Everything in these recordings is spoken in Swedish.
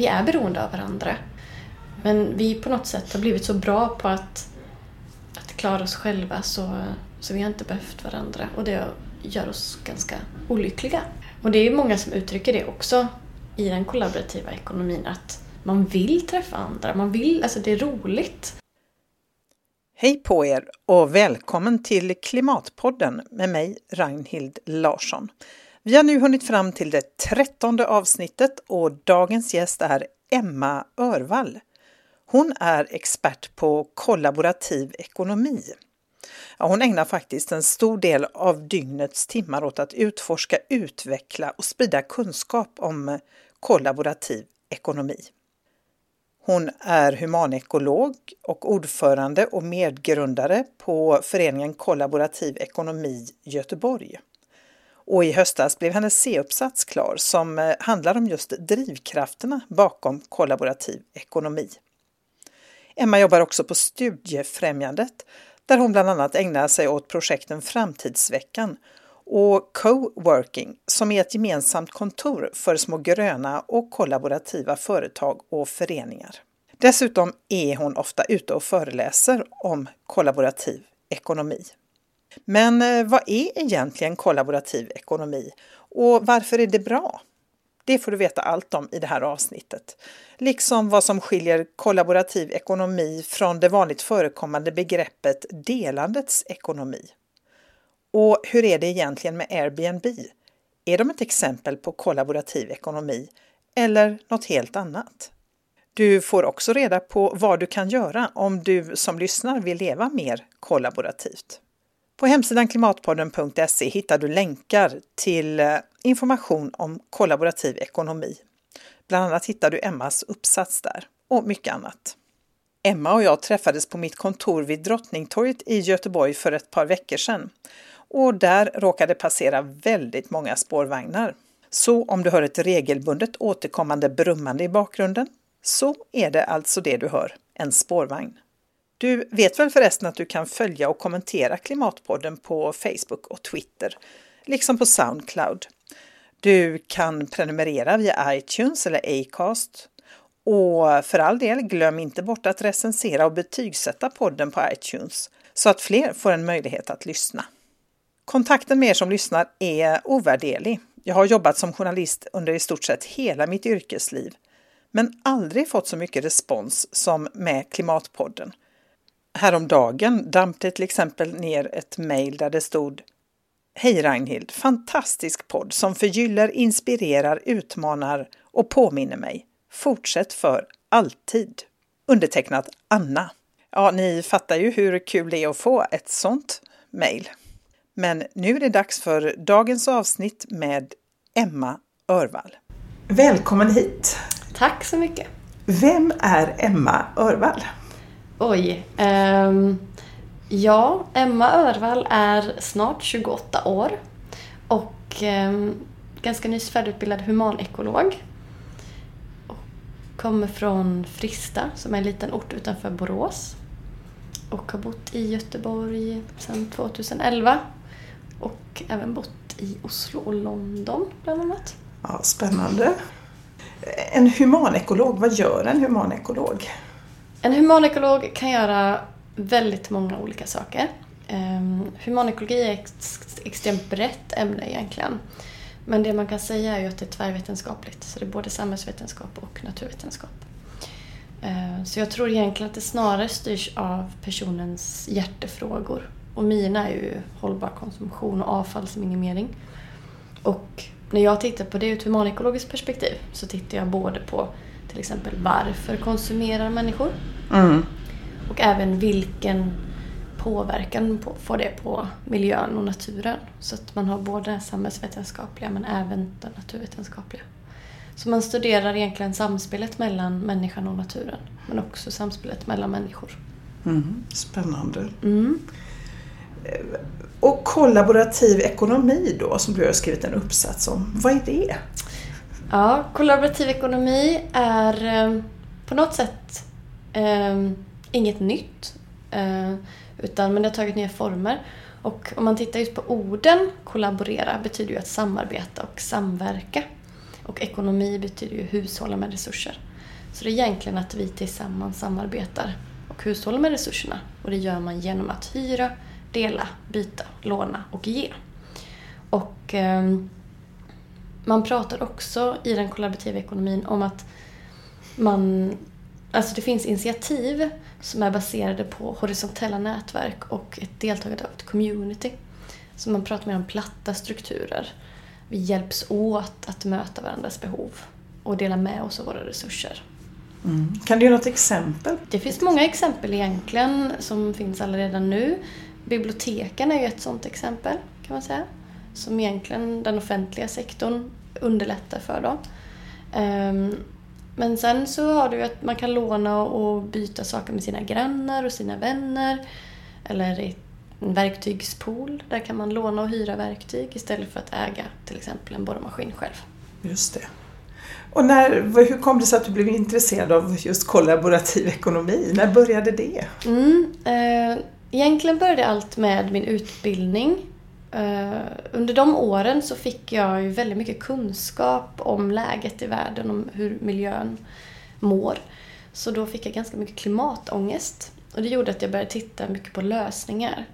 vi är beroende av varandra. Men vi på något sätt har blivit så bra på att, att klara oss själva så, så vi har inte behövt varandra och det gör oss ganska olyckliga. Och det är många som uttrycker det också i den kollaborativa ekonomin att man vill träffa andra, man vill, alltså det är roligt. Hej på er och välkommen till Klimatpodden med mig Ragnhild Larsson. Vi har nu hunnit fram till det trettonde avsnittet och dagens gäst är Emma Örvall. Hon är expert på kollaborativ ekonomi. Ja, hon ägnar faktiskt en stor del av dygnets timmar åt att utforska, utveckla och sprida kunskap om kollaborativ ekonomi. Hon är humanekolog och ordförande och medgrundare på föreningen Kollaborativ ekonomi Göteborg. Och i höstas blev hennes C-uppsats klar som eh, handlar om just drivkrafterna bakom kollaborativ ekonomi. Emma jobbar också på Studiefrämjandet där hon bland annat ägnar sig åt projekten Framtidsveckan och Coworking som är ett gemensamt kontor för små gröna och kollaborativa företag och föreningar. Dessutom är hon ofta ute och föreläser om kollaborativ ekonomi. Men eh, vad är egentligen kollaborativ ekonomi och varför är det bra? Det får du veta allt om i det här avsnittet. Liksom vad som skiljer kollaborativ ekonomi från det vanligt förekommande begreppet delandets ekonomi. Och hur är det egentligen med Airbnb? Är de ett exempel på kollaborativ ekonomi eller något helt annat? Du får också reda på vad du kan göra om du som lyssnar vill leva mer kollaborativt. På hemsidan klimatpodden.se hittar du länkar till eh, information om kollaborativ ekonomi. Bland annat hittar du Emmas uppsats där och mycket annat. Emma och jag träffades på mitt kontor vid Drottningtorget i Göteborg för ett par veckor sedan och där råkade passera väldigt många spårvagnar. Så om du hör ett regelbundet återkommande brummande i bakgrunden så är det alltså det du hör, en spårvagn. Du vet väl förresten att du kan följa och kommentera Klimatpodden på Facebook och Twitter, liksom på Soundcloud. Du kan prenumerera via iTunes eller Acast. Och för all del, glöm inte bort att recensera och betygsätta podden på iTunes så att fler får en möjlighet att lyssna. Kontakten med er som lyssnar är ovärderlig. Jag har jobbat som journalist under i stort sett hela mitt yrkesliv, men aldrig fått så mycket respons som med Klimatpodden. Häromdagen damp det till exempel ner ett mejl där det stod Hej Ragnhild! Fantastisk podd som förgyller, inspirerar, utmanar och påminner mig. Fortsätt för alltid! Undertecknat Anna. Ja, ni fattar ju hur kul det är att få ett sånt mejl. Men nu är det dags för dagens avsnitt med Emma Örvall. Välkommen hit! Tack så mycket! Vem är Emma Örvall? Oj. Um, ja, Emma Örvall är snart 28 år och um, ganska nyss färdigutbildad humanekolog. Och kommer från Frista som är en liten ort utanför Borås och har bott i Göteborg sedan 2011 och även bott i Oslo och London bland annat. Ja, spännande. En humanekolog, vad gör en humanekolog? En humanekolog kan göra väldigt många olika saker. Ehm, humanekologi är ett extremt brett ämne egentligen. Men det man kan säga är ju att det är tvärvetenskapligt. Så det är både samhällsvetenskap och naturvetenskap. Ehm, så jag tror egentligen att det snarare styrs av personens hjärtefrågor. Och mina är ju hållbar konsumtion och avfallsminimering. Och när jag tittar på det ur ett humanekologiskt perspektiv så tittar jag både på till exempel varför konsumerar människor? Mm. Och även vilken påverkan på, får det på miljön och naturen. Så att man har både samhällsvetenskapliga men även den naturvetenskapliga. Så man studerar egentligen samspelet mellan människan och naturen men också samspelet mellan människor. Mm, spännande. Mm. Och kollaborativ ekonomi då, som du har skrivit en uppsats om. Vad är det? Ja, kollaborativ ekonomi är eh, på något sätt eh, inget nytt. Eh, utan, men det har tagit nya former. Och om man tittar just på orden kollaborera betyder ju att samarbeta och samverka. Och ekonomi betyder ju hushålla med resurser. Så det är egentligen att vi tillsammans samarbetar och hushållar med resurserna. Och det gör man genom att hyra, dela, byta, låna och ge. Och eh, man pratar också i den kollaborativa ekonomin om att man, alltså det finns initiativ som är baserade på horisontella nätverk och ett deltagande av ett community. Så man pratar mer om platta strukturer. Vi hjälps åt att möta varandras behov och dela med oss av våra resurser. Mm. Kan du ge något exempel? Det finns många exempel egentligen som finns redan nu. Biblioteken är ju ett sådant exempel kan man säga. Som egentligen den offentliga sektorn underlättar för. Då. Um, men sen så har du att man kan låna och byta saker med sina grannar och sina vänner. Eller i en verktygspool. Där kan man låna och hyra verktyg istället för att äga till exempel en borrmaskin själv. Just det. Och när, hur kom det sig att du blev intresserad av just kollaborativ ekonomi? När började det? Mm, eh, egentligen började allt med min utbildning. Eh, under de åren så fick jag ju väldigt mycket kunskap om läget i världen, om hur miljön mår. Så då fick jag ganska mycket klimatångest. Och det gjorde att jag började titta mycket på lösningar.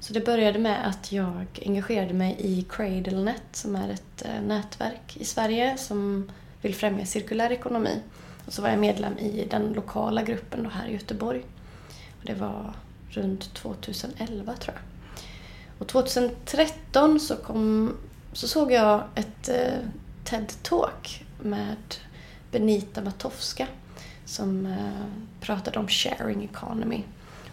Så det började med att jag engagerade mig i CradleNet som är ett eh, nätverk i Sverige som vill främja cirkulär ekonomi. Och så var jag medlem i den lokala gruppen då här i Göteborg. Och det var runt 2011 tror jag. Och 2013 så, kom, så såg jag ett eh, TED-talk med Benita Matowska som eh, pratade om sharing economy.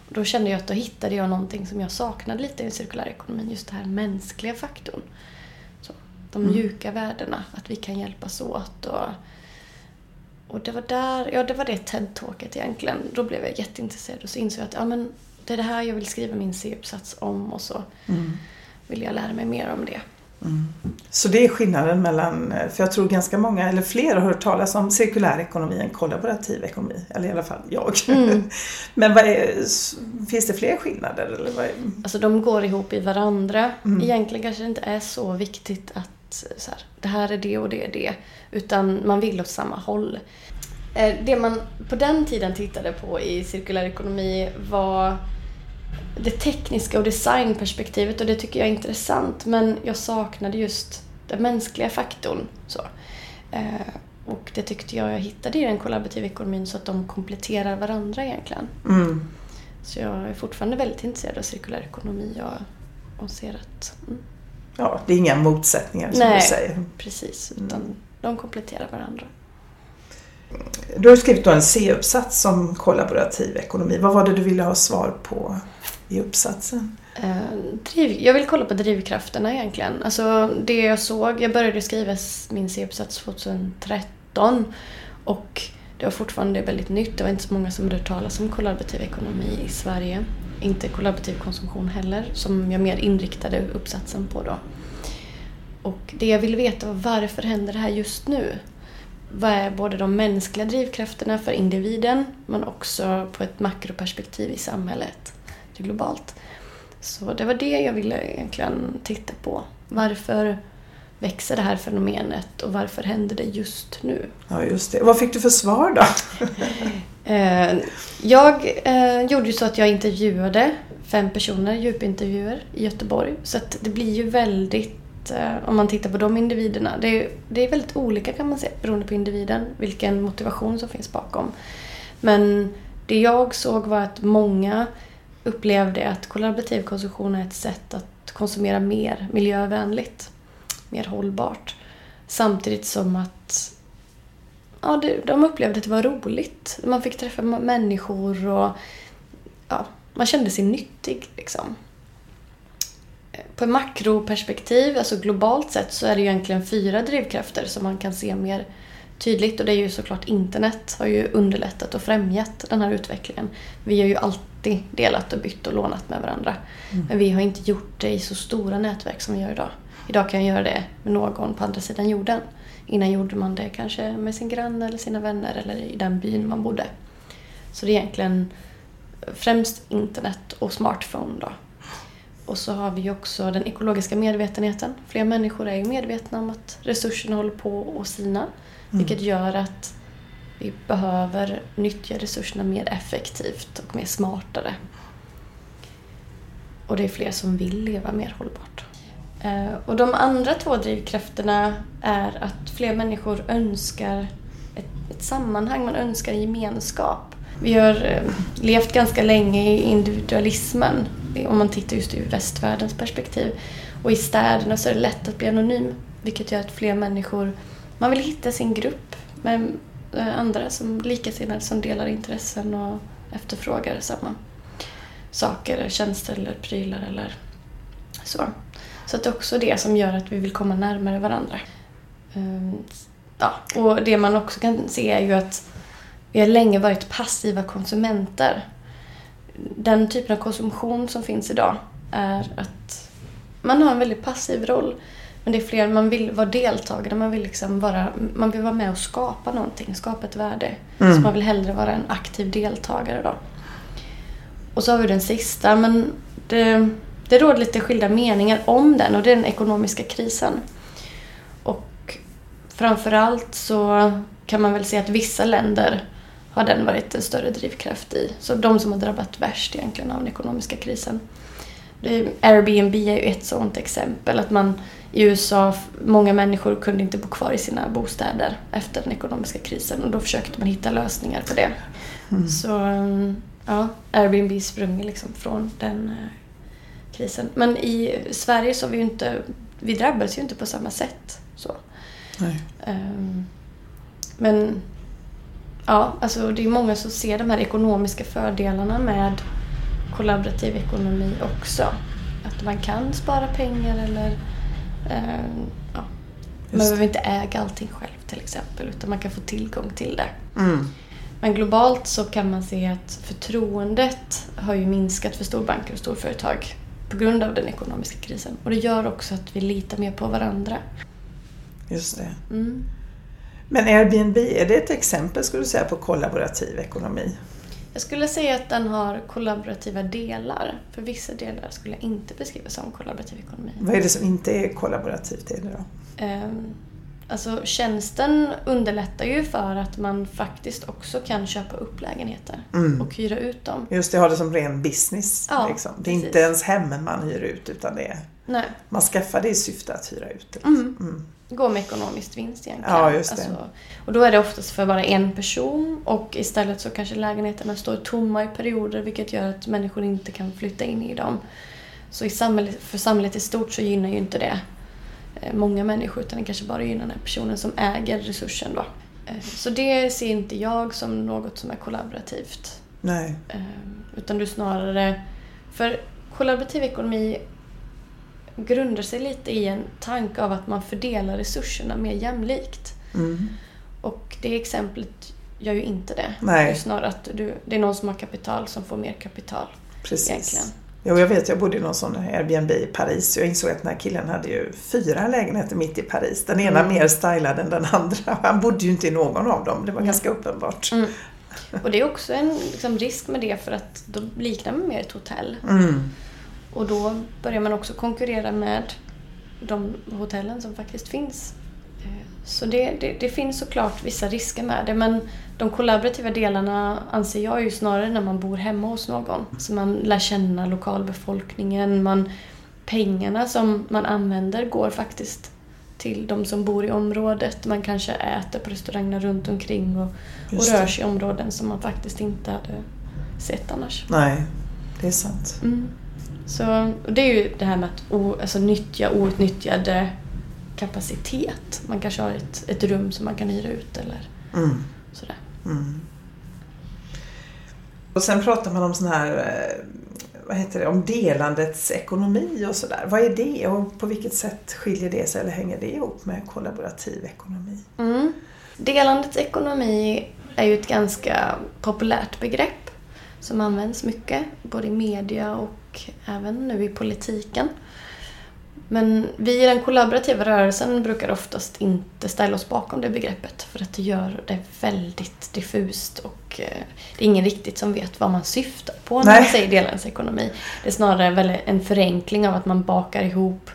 Och då kände jag att då hittade jag någonting som jag saknade lite i den cirkulära ekonomin, just den här mänskliga faktorn. Så, de mm. mjuka värdena, att vi kan hjälpas åt. Och, och det var där, ja det var det TED-talket egentligen. Då blev jag jätteintresserad och så insåg jag att ja, men det är det här jag vill skriva min C-uppsats om och så mm. vill jag lära mig mer om det. Mm. Så det är skillnaden mellan, för jag tror ganska många, eller fler har hört talas om cirkulär ekonomi än kollaborativ ekonomi. Eller i alla fall jag. Mm. Men är, finns det fler skillnader? Eller vad är... Alltså de går ihop i varandra. Mm. Egentligen kanske det inte är så viktigt att så här, det här är det och det är det. Utan man vill åt samma håll. Eh, det man på den tiden tittade på i cirkulär ekonomi var det tekniska och designperspektivet och det tycker jag är intressant men jag saknade just den mänskliga faktorn. Så. Eh, och det tyckte jag jag hittade i den kollaborativa ekonomin så att de kompletterar varandra egentligen. Mm. Så jag är fortfarande väldigt intresserad av cirkulär ekonomi och, och ser att... Mm. Ja, det är inga motsättningar som Nej, du säger. precis. Utan mm. de kompletterar varandra. Du har skrivit en C-uppsats om kollaborativ ekonomi. Vad var det du ville ha svar på i uppsatsen? Eh, jag vill kolla på drivkrafterna egentligen. Alltså det jag såg, jag började skriva min C-uppsats 2013 och det var fortfarande väldigt nytt. Det var inte så många som hade hört talas om kollaborativ ekonomi i Sverige. Inte kollaborativ konsumtion heller, som jag mer inriktade uppsatsen på då. Och det jag ville veta var varför händer det här just nu? Vad är både de mänskliga drivkrafterna för individen men också på ett makroperspektiv i samhället, globalt. Så det var det jag ville egentligen titta på. Varför växer det här fenomenet och varför händer det just nu? Ja, just det. Vad fick du för svar då? Eh, jag eh, gjorde ju så att jag intervjuade fem personer, djupintervjuer i Göteborg. Så att det blir ju väldigt Eh, om man tittar på de individerna, det är, det är väldigt olika kan man säga beroende på individen, vilken motivation som finns bakom. Men det jag såg var att många upplevde att kollaborativ konsumtion är ett sätt att konsumera mer miljövänligt, mer hållbart. Samtidigt som att ja, de upplevde att det var roligt. Man fick träffa människor och ja, man kände sig nyttig. Liksom på makroperspektiv, alltså globalt sett, så är det ju egentligen fyra drivkrafter som man kan se mer tydligt. Och det är ju såklart internet har ju underlättat och främjat den här utvecklingen. Vi har ju alltid delat och bytt och lånat med varandra. Mm. Men vi har inte gjort det i så stora nätverk som vi gör idag. Idag kan jag göra det med någon på andra sidan jorden. Innan gjorde man det kanske med sin granne eller sina vänner eller i den byn man bodde. Så det är egentligen främst internet och smartphone då och så har vi också den ekologiska medvetenheten. Fler människor är ju medvetna om att resurserna håller på att sina. Mm. Vilket gör att Vi behöver nyttja resurserna mer effektivt och mer smartare. Och det är fler som vill leva mer hållbart. Eh, och de andra två drivkrafterna är att fler människor önskar ett, ett sammanhang, man önskar gemenskap. Vi har eh, levt ganska länge i individualismen om man tittar just ur västvärldens perspektiv. Och i städerna så är det lätt att bli anonym vilket gör att fler människor, man vill hitta sin grupp med eh, andra som likasinnade som delar intressen och efterfrågar samma saker, tjänster eller prylar eller så. Så det är också det som gör att vi vill komma närmare varandra. Ehm, ja, och det man också kan se är ju att vi har länge varit passiva konsumenter. Den typen av konsumtion som finns idag är att man har en väldigt passiv roll. Men det är fler, man vill vara deltagare, man vill, liksom vara, man vill vara med och skapa någonting, skapa ett värde. Mm. Så man vill hellre vara en aktiv deltagare då. Och så har vi den sista, men det, det råder lite skilda meningar om den och det är den ekonomiska krisen. Och framförallt så kan man väl se att vissa länder har den varit en större drivkraft i. Så de som har drabbat värst egentligen av den ekonomiska krisen. Airbnb är ju ett sådant exempel. Att man i USA, många människor kunde inte bo kvar i sina bostäder efter den ekonomiska krisen och då försökte man hitta lösningar på det. Mm. Så ja, Airbnb sprung liksom från den eh, krisen. Men i Sverige så har vi ju inte, vi drabbades ju inte på samma sätt. Så. Um, men ja, alltså det är många som ser de här ekonomiska fördelarna med kollaborativ ekonomi också. Att man kan spara pengar eller eh, ja, man behöver inte äga allting själv till exempel utan man kan få tillgång till det. Mm. Men globalt så kan man se att förtroendet har ju minskat för storbanker och storföretag på grund av den ekonomiska krisen. Och det gör också att vi litar mer på varandra. Just det. Mm. Men Airbnb, är det ett exempel skulle du säga på kollaborativ ekonomi? Jag skulle säga att den har kollaborativa delar. För vissa delar skulle jag inte beskriva som kollaborativ ekonomi. Vad är det som inte är kollaborativt i det då? Um, alltså tjänsten underlättar ju för att man faktiskt också kan köpa upp lägenheter mm. och hyra ut dem. Just det, ha det som ren business. Ja, liksom. Det är precis. inte ens hemmen man hyr ut utan det är, Nej. man skaffar det i syfte att hyra ut det. Liksom. Mm. Mm gå med ekonomisk vinst egentligen. Ja, just det. Alltså, och då är det oftast för bara en person och istället så kanske lägenheterna står tomma i perioder vilket gör att människor inte kan flytta in i dem. Så i samhället, för samhället i stort så gynnar ju inte det eh, många människor utan det kanske bara gynnar den personen som äger resursen då. Eh, så det ser inte jag som något som är kollaborativt. Nej. Eh, utan du snarare... För kollaborativ ekonomi grundar sig lite i en tanke av att man fördelar resurserna mer jämlikt. Mm. Och det exemplet gör ju inte det. Nej. Det är snarare att du, det är någon som har kapital som får mer kapital. Precis. Egentligen. Jo, jag vet, jag bodde i någon sån Airbnb i Paris. Jag insåg att den här killen hade ju fyra lägenheter mitt i Paris. Den ena mm. mer stylad än den andra. Han bodde ju inte i någon av dem. Det var mm. ganska uppenbart. Mm. Och det är också en liksom, risk med det för att då liknar man mer ett hotell. Mm. Och då börjar man också konkurrera med de hotellen som faktiskt finns. Eh, så det, det, det, finns såklart vissa risker med det men de kollaborativa delarna anser jag ju snarare när man bor hemma hos någon. Så man lär känna lokalbefolkningen, man, pengarna som man använder går faktiskt till de som bor i området. Man kanske äter på restauranger runt omkring och, och rör sig i områden som man faktiskt inte hade sett annars. Nej, det är sant. Mm. Så det är ju det här med att o, alltså, nyttja outnyttjad kapacitet. Man kanske har ett, ett rum som man kan hyra ut eller mm. sådär. Mm. Och sen pratar man om sån här eh, vad heter det, om delandets ekonomi och sådär. Vad är det och på vilket sätt skiljer det sig eller hänger det ihop med kollaborativ ekonomi? Mm. Delandets ekonomi är ju ett ganska populärt begrepp som används mycket, både i media och även nu i politiken. Men vi i den kollaborativa rörelsen brukar oftast inte ställa oss bakom det begreppet för att det gör det väldigt diffust och eh, det är ingen riktigt som vet vad man syftar på när Nej. man säger delens ekonomi. Det är snarare en förenkling av att man bakar ihop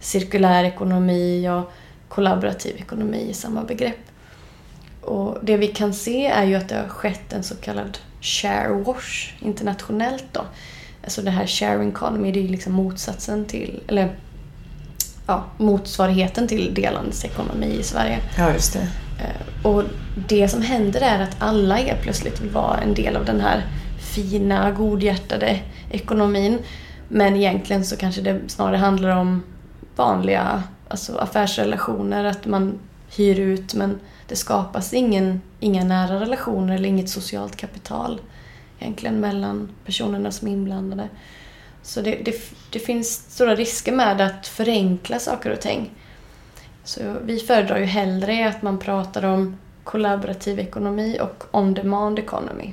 cirkulär ekonomi och kollaborativ ekonomi i samma begrepp. Och det vi kan se är ju att det har skett en så kallad share wash internationellt då. Alltså det här sharing economy, det är ju liksom motsatsen till, eller ja, motsvarigheten till delandesekonomi i Sverige. Ja, just det. Eh, och det som händer är att alla helt plötsligt vill vara en del av den här fina, godhjärtade ekonomin. Men egentligen så kanske det snarare handlar om vanliga alltså affärsrelationer, att man hyr ut men det skapas ingen, inga nära relationer eller inget socialt kapital egentligen mellan personerna som är inblandade. Så det, det, det finns stora risker med att förenkla saker och ting. Så vi föredrar ju hellre att man pratar om kollaborativ ekonomi och on-demand economy.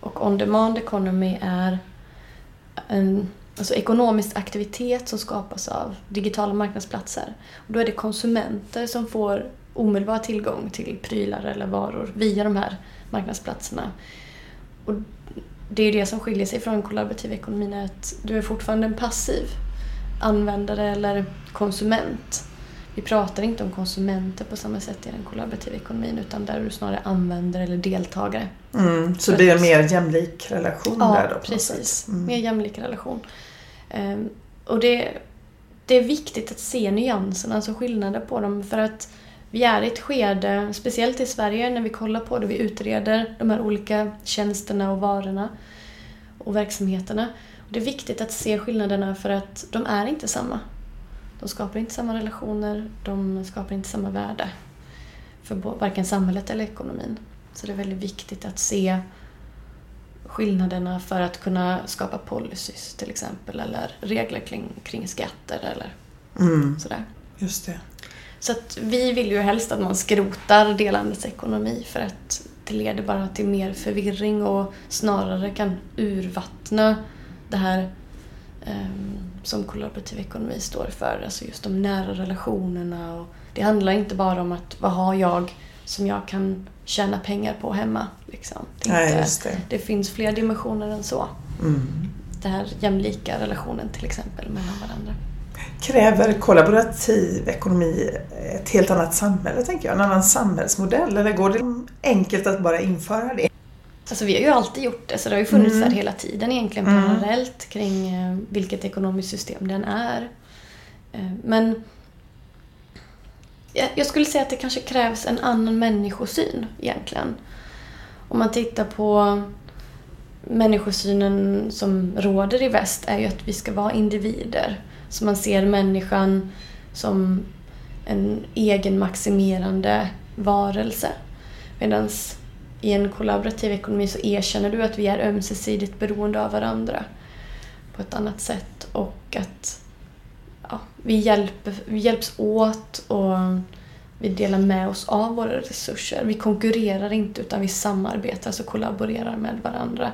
Och on-demand economy är en alltså ekonomisk aktivitet som skapas av digitala marknadsplatser. Och då är det konsumenter som får omedelbar tillgång till prylar eller varor via de här marknadsplatserna. Och det är det som skiljer sig från kollaborativ ekonomi, att du är fortfarande en passiv användare eller konsument. Vi pratar inte om konsumenter på samma sätt i den kollaborativa ekonomin utan där är du snarare användare eller deltagare. Mm, så det blir en mer jämlik relation ja, där då? Ja, precis. Mm. Mer jämlik relation. Um, och det, det är viktigt att se nyanserna, alltså skillnader på dem för att vi är i ett skede, speciellt i Sverige, när vi kollar på det, vi utreder de här olika tjänsterna och varorna och verksamheterna. Och det är viktigt att se skillnaderna för att de är inte samma. De skapar inte samma relationer, de skapar inte samma värde för varken samhället eller ekonomin. Så det är väldigt viktigt att se skillnaderna för att kunna skapa policies till exempel eller regler kring, kring skatter eller mm. sådär. Just det. Så att vi vill ju helst att man skrotar delandets ekonomi för att det leder bara till mer förvirring och snarare kan urvattna det här um, som kollaborativ ekonomi står för. Alltså just de nära relationerna. Och det handlar inte bara om att vad har jag som jag kan tjäna pengar på hemma. Liksom. Det, Nej, inte, det. det. finns fler dimensioner än så. Mm. Den här jämlika relationen till exempel mellan varandra. Kräver kollaborativ ekonomi ett helt annat samhälle, tänker jag? En annan samhällsmodell? Eller går det enkelt att bara införa det? Alltså vi har ju alltid gjort det, så det har ju funnits mm. där hela tiden egentligen mm. parallellt kring eh, vilket ekonomiskt system den är. Eh, men jag skulle säga att det kanske krävs en annan människosyn egentligen. Om man tittar på människosynen som råder i väst är ju att vi ska vara individer. Så man ser människan som en egenmaximerande varelse. Medan i en kollaborativ ekonomi så erkänner du att vi är ömsesidigt beroende av varandra på ett annat sätt och att ja, vi, hjälper, vi hjälps åt och vi delar med oss av våra resurser. Vi konkurrerar inte utan vi samarbetar alltså kollaborerar med varandra.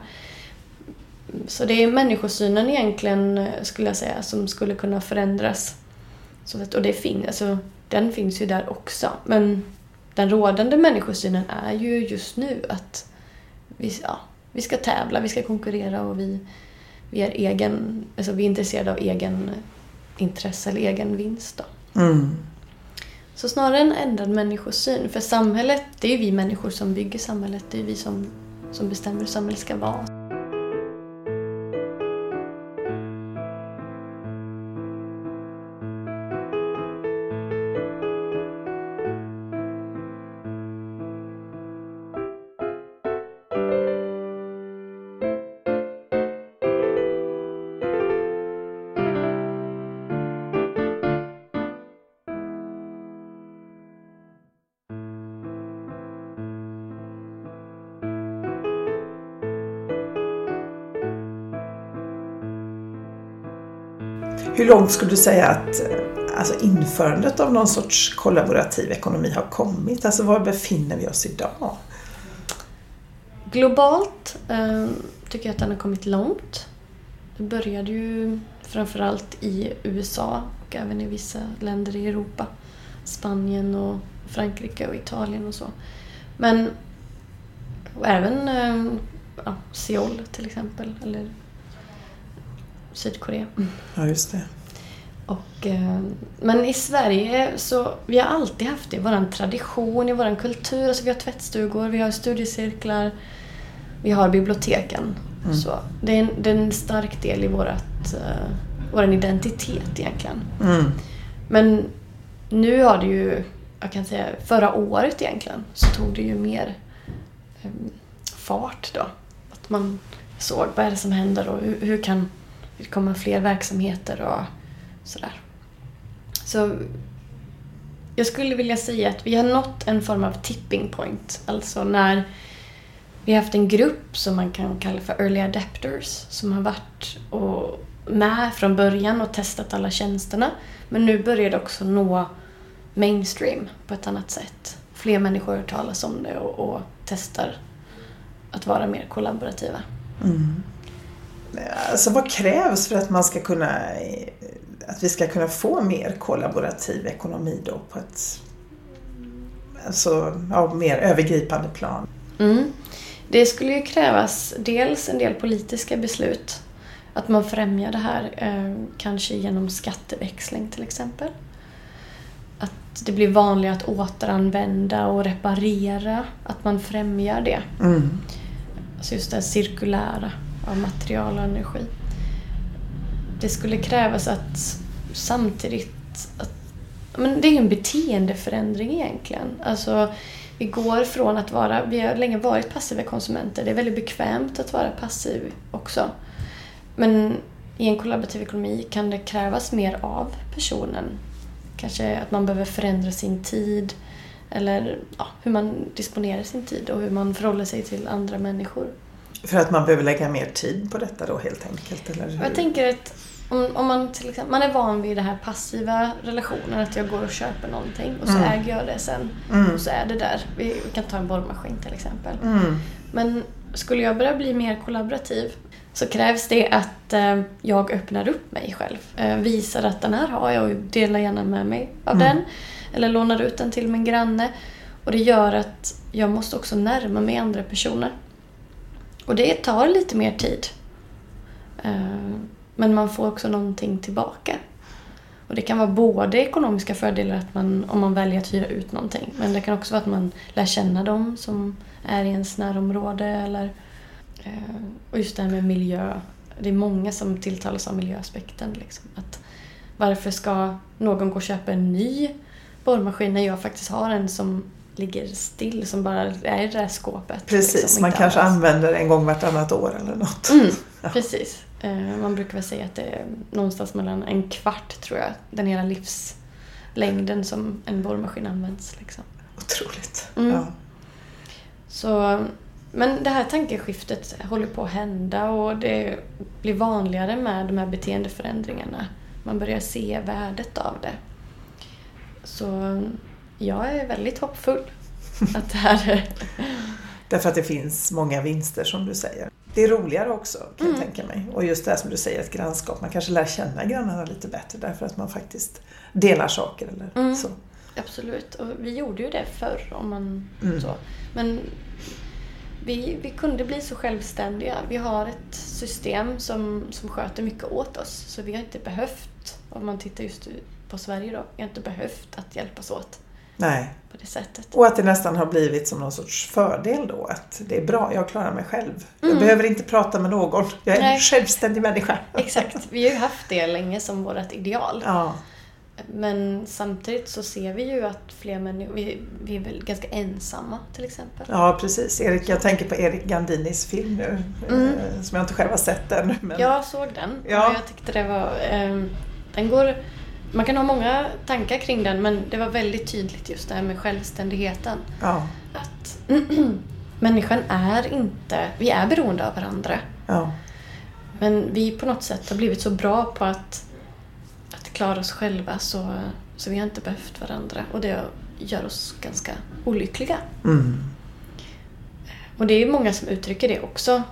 Så det är människosynen egentligen, skulle jag säga, som skulle kunna förändras. Så att, och det fin, alltså, den finns ju där också. Men den rådande människosynen är ju just nu att vi, ja, vi ska tävla, vi ska konkurrera och vi, vi, är, egen, alltså vi är intresserade av egen intresse eller egen vinst. Då. Mm. Så snarare en ändrad människosyn. För samhället, det är ju vi människor som bygger samhället. Det är vi som, som bestämmer hur samhället ska vara. Hur långt skulle du säga att alltså införandet av någon sorts kollaborativ ekonomi har kommit? Alltså var befinner vi oss idag? Globalt eh, tycker jag att den har kommit långt. Det började ju framförallt i USA och även i vissa länder i Europa. Spanien och Frankrike och Italien och så. Men även eh, ja, Seoul till exempel, eller Sydkorea. Ja, just det. Och, eh, men i Sverige så vi har alltid haft det i vår tradition, i vår kultur. Alltså vi har tvättstugor, vi har studiecirklar, vi har biblioteken. Mm. Så det är, en, det är en stark del i vårat, uh, vår identitet egentligen. Mm. Men nu har det ju, jag kan säga förra året egentligen, så tog det ju mer um, fart då. Att man såg vad är det som händer och hur, hur kan det komma fler verksamheter och sådär. Så jag skulle vilja säga att vi har nått en form av tipping point. Alltså när vi har haft en grupp som man kan kalla för early adapters som har varit och med från början och testat alla tjänsterna. Men nu börjar det också nå mainstream på ett annat sätt. Fler människor hör talas om det och, och testar att vara mer kollaborativa. Mm. Alltså vad krävs för att man ska kunna att vi ska kunna få mer kollaborativ ekonomi då på ett alltså, ja, mer övergripande plan? Mm. Det skulle ju krävas dels en del politiska beslut. Att man främjar det här, eh, kanske genom skatteväxling till exempel. Att det blir vanligare att återanvända och reparera, att man främjar det. Mm. Alltså just det cirkulära av material och energi. Det skulle krävas att samtidigt att, men det är ju en beteendeförändring egentligen. Alltså, vi går från att vara, vi har länge varit passiva konsumenter. Det är väldigt bekvämt att vara passiv också. Men i en kollaborativ ekonomi kan det krävas mer av personen. Kanske att man behöver förändra sin tid eller ja, hur man disponerar sin tid och hur man förhåller sig till andra människor. För att man behöver lägga mer tid på detta då helt enkelt? Eller hur? Jag tänker att om, om man till exempel, man är van vid den här passiva relationen, att jag går och köper någonting och så mm. äger jag det sen. Mm. Och så är det där. Vi, vi, kan ta en borrmaskin till exempel. Mm. Men skulle jag börja bli mer kollaborativ så krävs det att eh, jag öppnar upp mig själv. Eh, visar att den här har jag och delar gärna med mig av mm. den. Eller lånar ut den till min granne. Och det gör att jag måste också närma mig andra personer. Och det tar lite mer tid. Eh, men man får också någonting tillbaka. Och det kan vara både ekonomiska fördelar att man, om man väljer att hyra ut någonting. Men det kan också vara att man lär känna dem som är i ens närområde. Eller, eh, och just det här med miljö. Det är många som tilltalas av miljöaspekten. Liksom. Att varför ska någon gå och köpa en ny borrmaskin när jag faktiskt har en som ligger still som bara är i det där skåpet. Precis, liksom, man kanske alls. använder en gång vartannat år eller något. Mm, ja. Precis. Eh, man brukar väl säga att det är någonstans mellan en kvart, tror jag, den hela livslängden som en borrmaskin används. Liksom. Otroligt. Mm. Ja. Så, men det här tankeskiftet håller på att hända och det blir vanligare med de här beteendeförändringarna. Man börjar se värdet av det. Så jag är väldigt hoppfull att det här är... Därför att det finns många vinster som du säger. Det är roligare också kan mm. jag tänka mig. Och just det här som du säger, ett grannskap. Man kanske lär känna grannarna lite bättre därför att man faktiskt delar saker eller mm. så. Absolut, och vi gjorde ju det förr om man mm. så. Men vi, vi kunde bli så självständiga. Vi har ett system som, som sköter mycket åt oss. Så vi har inte behövt, om man tittar just på Sverige då, vi har inte behövt att hjälpas åt. Nej. På det sättet. Och att det nästan har blivit som någon sorts fördel då. Att det är bra, jag klarar mig själv. Mm. Jag behöver inte prata med någon. Jag är Nej. en självständig människa. Exakt. Vi har ju haft det länge som vårt ideal. Ja. Men samtidigt så ser vi ju att fler människor, vi, vi är väl ganska ensamma till exempel. Ja precis. Erik, jag tänker på Erik Gandinis film nu, mm. Eh, som jag inte själv har sett ännu. Men... Jag såg den ja. och jag tyckte det var, eh, den går man kan ha många tankar kring den men det var väldigt tydligt just det här med självständigheten. Ja. Att människan är inte, vi är beroende av varandra. Ja. Men vi på något sätt har blivit så bra på att, att klara oss själva så, så vi har inte behövt varandra och det gör oss ganska olyckliga. Mm. Och det är många som uttrycker det också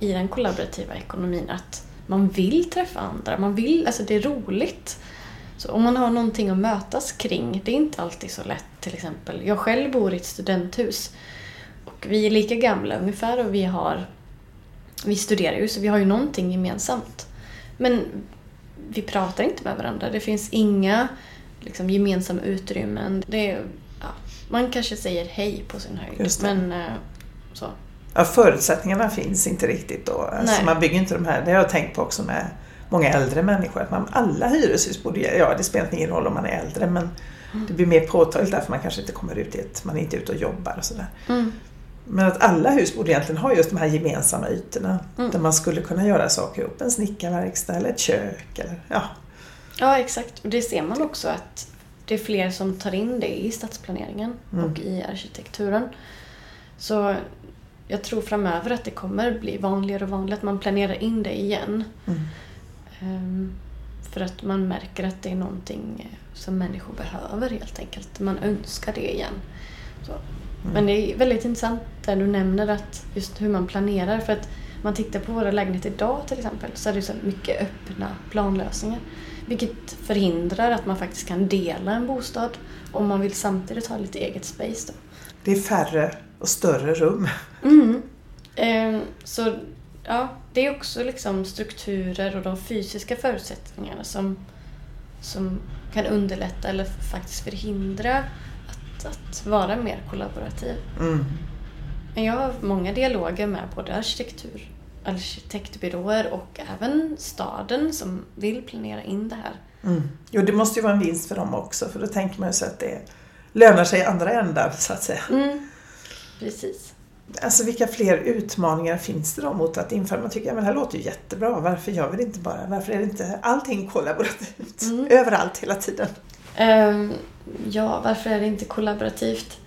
i den kollaborativa ekonomin att man vill träffa andra, man vill, alltså det är roligt. Så om man har någonting att mötas kring, det är inte alltid så lätt till exempel. Jag själv bor i ett studenthus och vi är lika gamla ungefär och vi har vi studerar ju så vi har ju någonting gemensamt. Men vi pratar inte med varandra. Det finns inga liksom, gemensamma utrymmen. Det är, ja, man kanske säger hej på sin höjd. Men eh, så. Ja, förutsättningarna finns inte riktigt då. Alltså, man bygger inte de här, det har jag tänkt på också med många äldre människor. Att man, alla hyreshus borde, ja det spelar ingen roll om man är äldre men det blir mer påtagligt därför man kanske inte kommer ut i ett, man är inte ute och jobbar och sådär. Mm. Men att alla hus borde egentligen ha just de här gemensamma ytorna mm. där man skulle kunna göra saker ihop. En snickarverkstad eller ett kök eller ja. Ja exakt. Och det ser man också att det är fler som tar in det i stadsplaneringen mm. och i arkitekturen. Så jag tror framöver att det kommer bli vanligare och vanligare att man planerar in det igen. Mm. Um, för att man märker att det är någonting som människor behöver helt enkelt. Man önskar det igen. Så. Mm. Men det är väldigt intressant där du nämner att just hur man planerar. För att man tittar på våra lägenheter idag till exempel så är det så mycket öppna planlösningar. Vilket förhindrar att man faktiskt kan dela en bostad om man vill samtidigt ha lite eget space. Då. Det är färre och större rum. Mm. Eh, så ja, det är också liksom strukturer och de fysiska förutsättningarna som, som kan underlätta eller faktiskt förhindra att, att vara mer kollaborativ. Mm. Men jag har många dialoger med både arkitektur, arkitektbyråer och även staden som vill planera in det här. Mm. Jo, det måste ju vara en vinst för dem också för då tänker man ju så att det lönar sig i andra ändar så att säga. Mm. Precis. Alltså vilka fler utmaningar finns det då mot att införa? Man tycker att det här låter ju jättebra. Varför gör vi det inte bara? Varför är det inte allting kollaborativt? Mm. Överallt hela tiden. Um, ja, varför är det inte kollaborativt?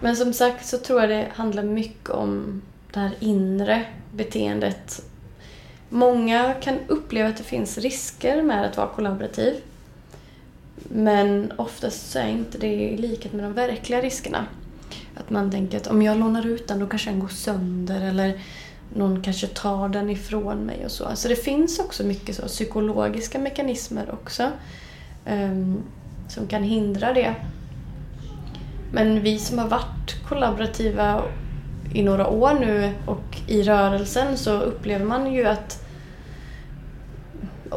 Men som sagt så tror jag det handlar mycket om det här inre beteendet. Många kan uppleva att det finns risker med att vara kollaborativ. Men oftast så är inte det i likhet med de verkliga riskerna. Att man tänker att om jag lånar ut den då kanske den går sönder eller någon kanske tar den ifrån mig och så. Alltså det finns också mycket så psykologiska mekanismer också um, som kan hindra det. Men vi som har varit kollaborativa i några år nu och i rörelsen så upplever man ju att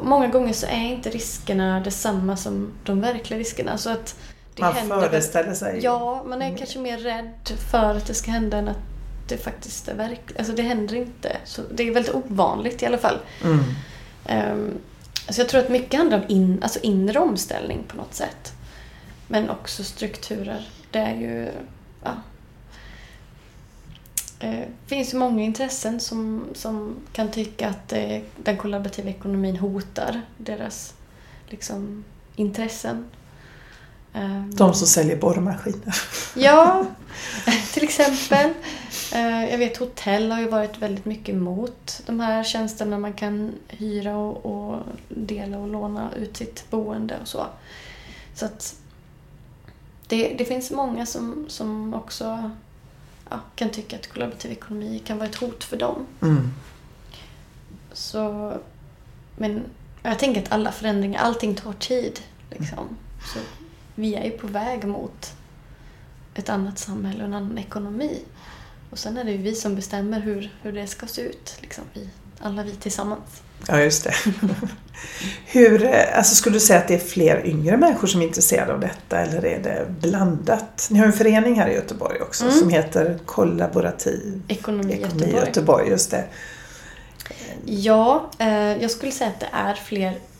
många gånger så är inte riskerna detsamma som de verkliga riskerna. Så att man föreställer sig? Ja, man är mm. kanske mer rädd för att det ska hända än att det faktiskt är verkligt. Alltså det händer inte. Så det är väldigt ovanligt i alla fall. Mm. Um, alltså jag tror att mycket handlar om in, alltså inre omställning på något sätt. Men också strukturer. Det är ju... Ja. Eh, finns ju många intressen som, som kan tycka att eh, den kollaborativa ekonomin hotar deras liksom, intressen. Ehm. De som säljer borrmaskiner. Ja, till exempel. Eh, jag vet hotell har ju varit väldigt mycket emot de här tjänsterna man kan hyra och, och dela och låna ut sitt boende och så. Så att det, det finns många som, som också ja, kan tycka att kollaborativ ekonomi kan vara ett hot för dem. Mm. Så, men jag tänker att alla förändringar, allting tar tid. Liksom. Så vi är ju på väg mot ett annat samhälle och en annan ekonomi. Och sen är det ju vi som bestämmer hur, hur det ska se ut. Liksom, vi, alla vi tillsammans. Ja, just det. hur, alltså skulle du säga att det är fler yngre människor som är intresserade av detta eller är det blandat? Ni har en förening här i Göteborg också mm. som heter Kollaborativ Ekonomi, Ekonomi Göteborg. Göteborg. Just det. Ja, eh, jag skulle säga att det är fler eh,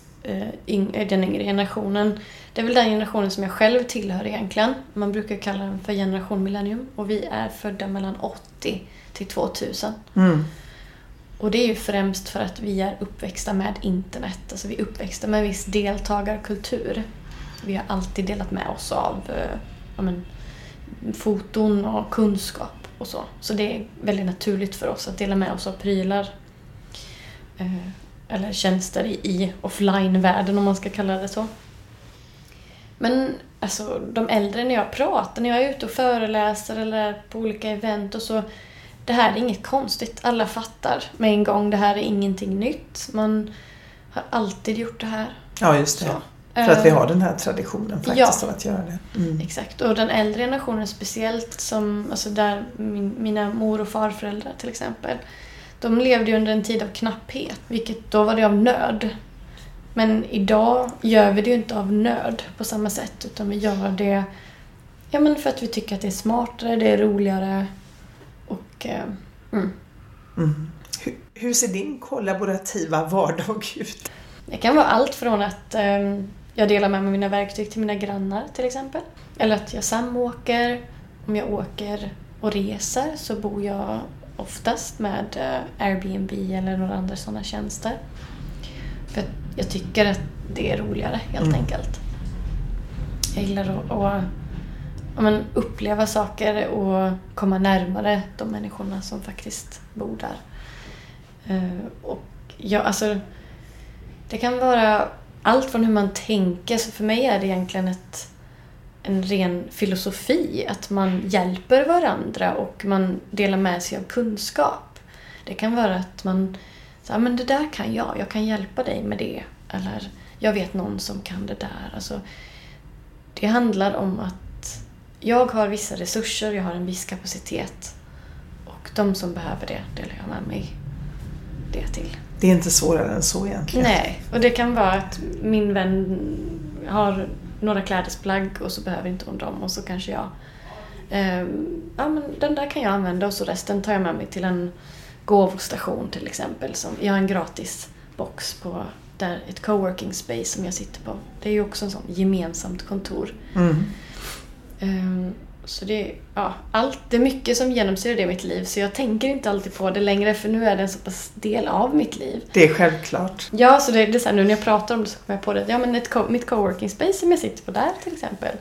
den yngre generationen det är väl den generationen som jag själv tillhör egentligen. Man brukar kalla den för generation millennium och vi är födda mellan 80 till 2000. Mm. Och det är ju främst för att vi är uppväxta med internet. Alltså vi är uppväxta med viss deltagarkultur. Vi har alltid delat med oss av eh, ja, men, foton och kunskap och så. Så det är väldigt naturligt för oss att dela med oss av prylar. Eh, eller tjänster i, i offline-världen om man ska kalla det så. Men alltså, de äldre när jag pratar, när jag är ute och föreläser eller på olika event och så. Det här är inget konstigt. Alla fattar med en gång. Det här är ingenting nytt. Man har alltid gjort det här. Ja, just det. Så. För att vi har den här traditionen faktiskt ja, av att göra det. Mm. Exakt. Och den äldre generationen speciellt, som, alltså där min, mina mor och farföräldrar till exempel. De levde ju under en tid av knapphet, vilket då var det av nöd. Men idag gör vi det ju inte av nöd på samma sätt utan vi gör det ja, men för att vi tycker att det är smartare, det är roligare och eh, mm. Mm. Hur, hur, ser din kollaborativa vardag ut? Det kan vara allt från att eh, jag delar med mig mina verktyg till mina grannar till exempel. Eller att jag samåker. Om jag åker och reser så bor jag oftast med eh, Airbnb eller några andra sådana tjänster. För jag tycker att det är roligare helt mm. enkelt. Jag gillar att, att men, uppleva saker och komma närmare de människorna som faktiskt bor där. Uh, och ja, alltså, det kan vara allt från hur man tänker, så för mig är det egentligen ett, en ren filosofi. Att man hjälper varandra och man delar med sig av kunskap. Det kan vara att man säger men det där kan jag, jag kan hjälpa dig med det. Eller jag vet någon som kan det där. Alltså, det handlar om att jag har vissa resurser, jag har en viss kapacitet. Och de som behöver det delar jag med mig det till. Det är inte svårare än så egentligen. Nej, och det kan vara att min vän har några klädesplagg och så behöver inte hon dem och så kanske jag eh, ja men den där kan jag använda och så resten tar jag med mig till en gåvostation till exempel. Som, jag har en gratis box på där, ett coworking space som jag sitter på. Det är ju också en sån gemensamt kontor. Mm. Um, så det ja, allt, det är mycket som genomsyrar det i mitt liv så jag tänker inte alltid på det längre för nu är det en så pass del av mitt liv. Det är självklart. Ja, så det, det är så här, nu när jag pratar om det så kommer jag på det. Ja, men ett co mitt coworking space som jag sitter på där till exempel.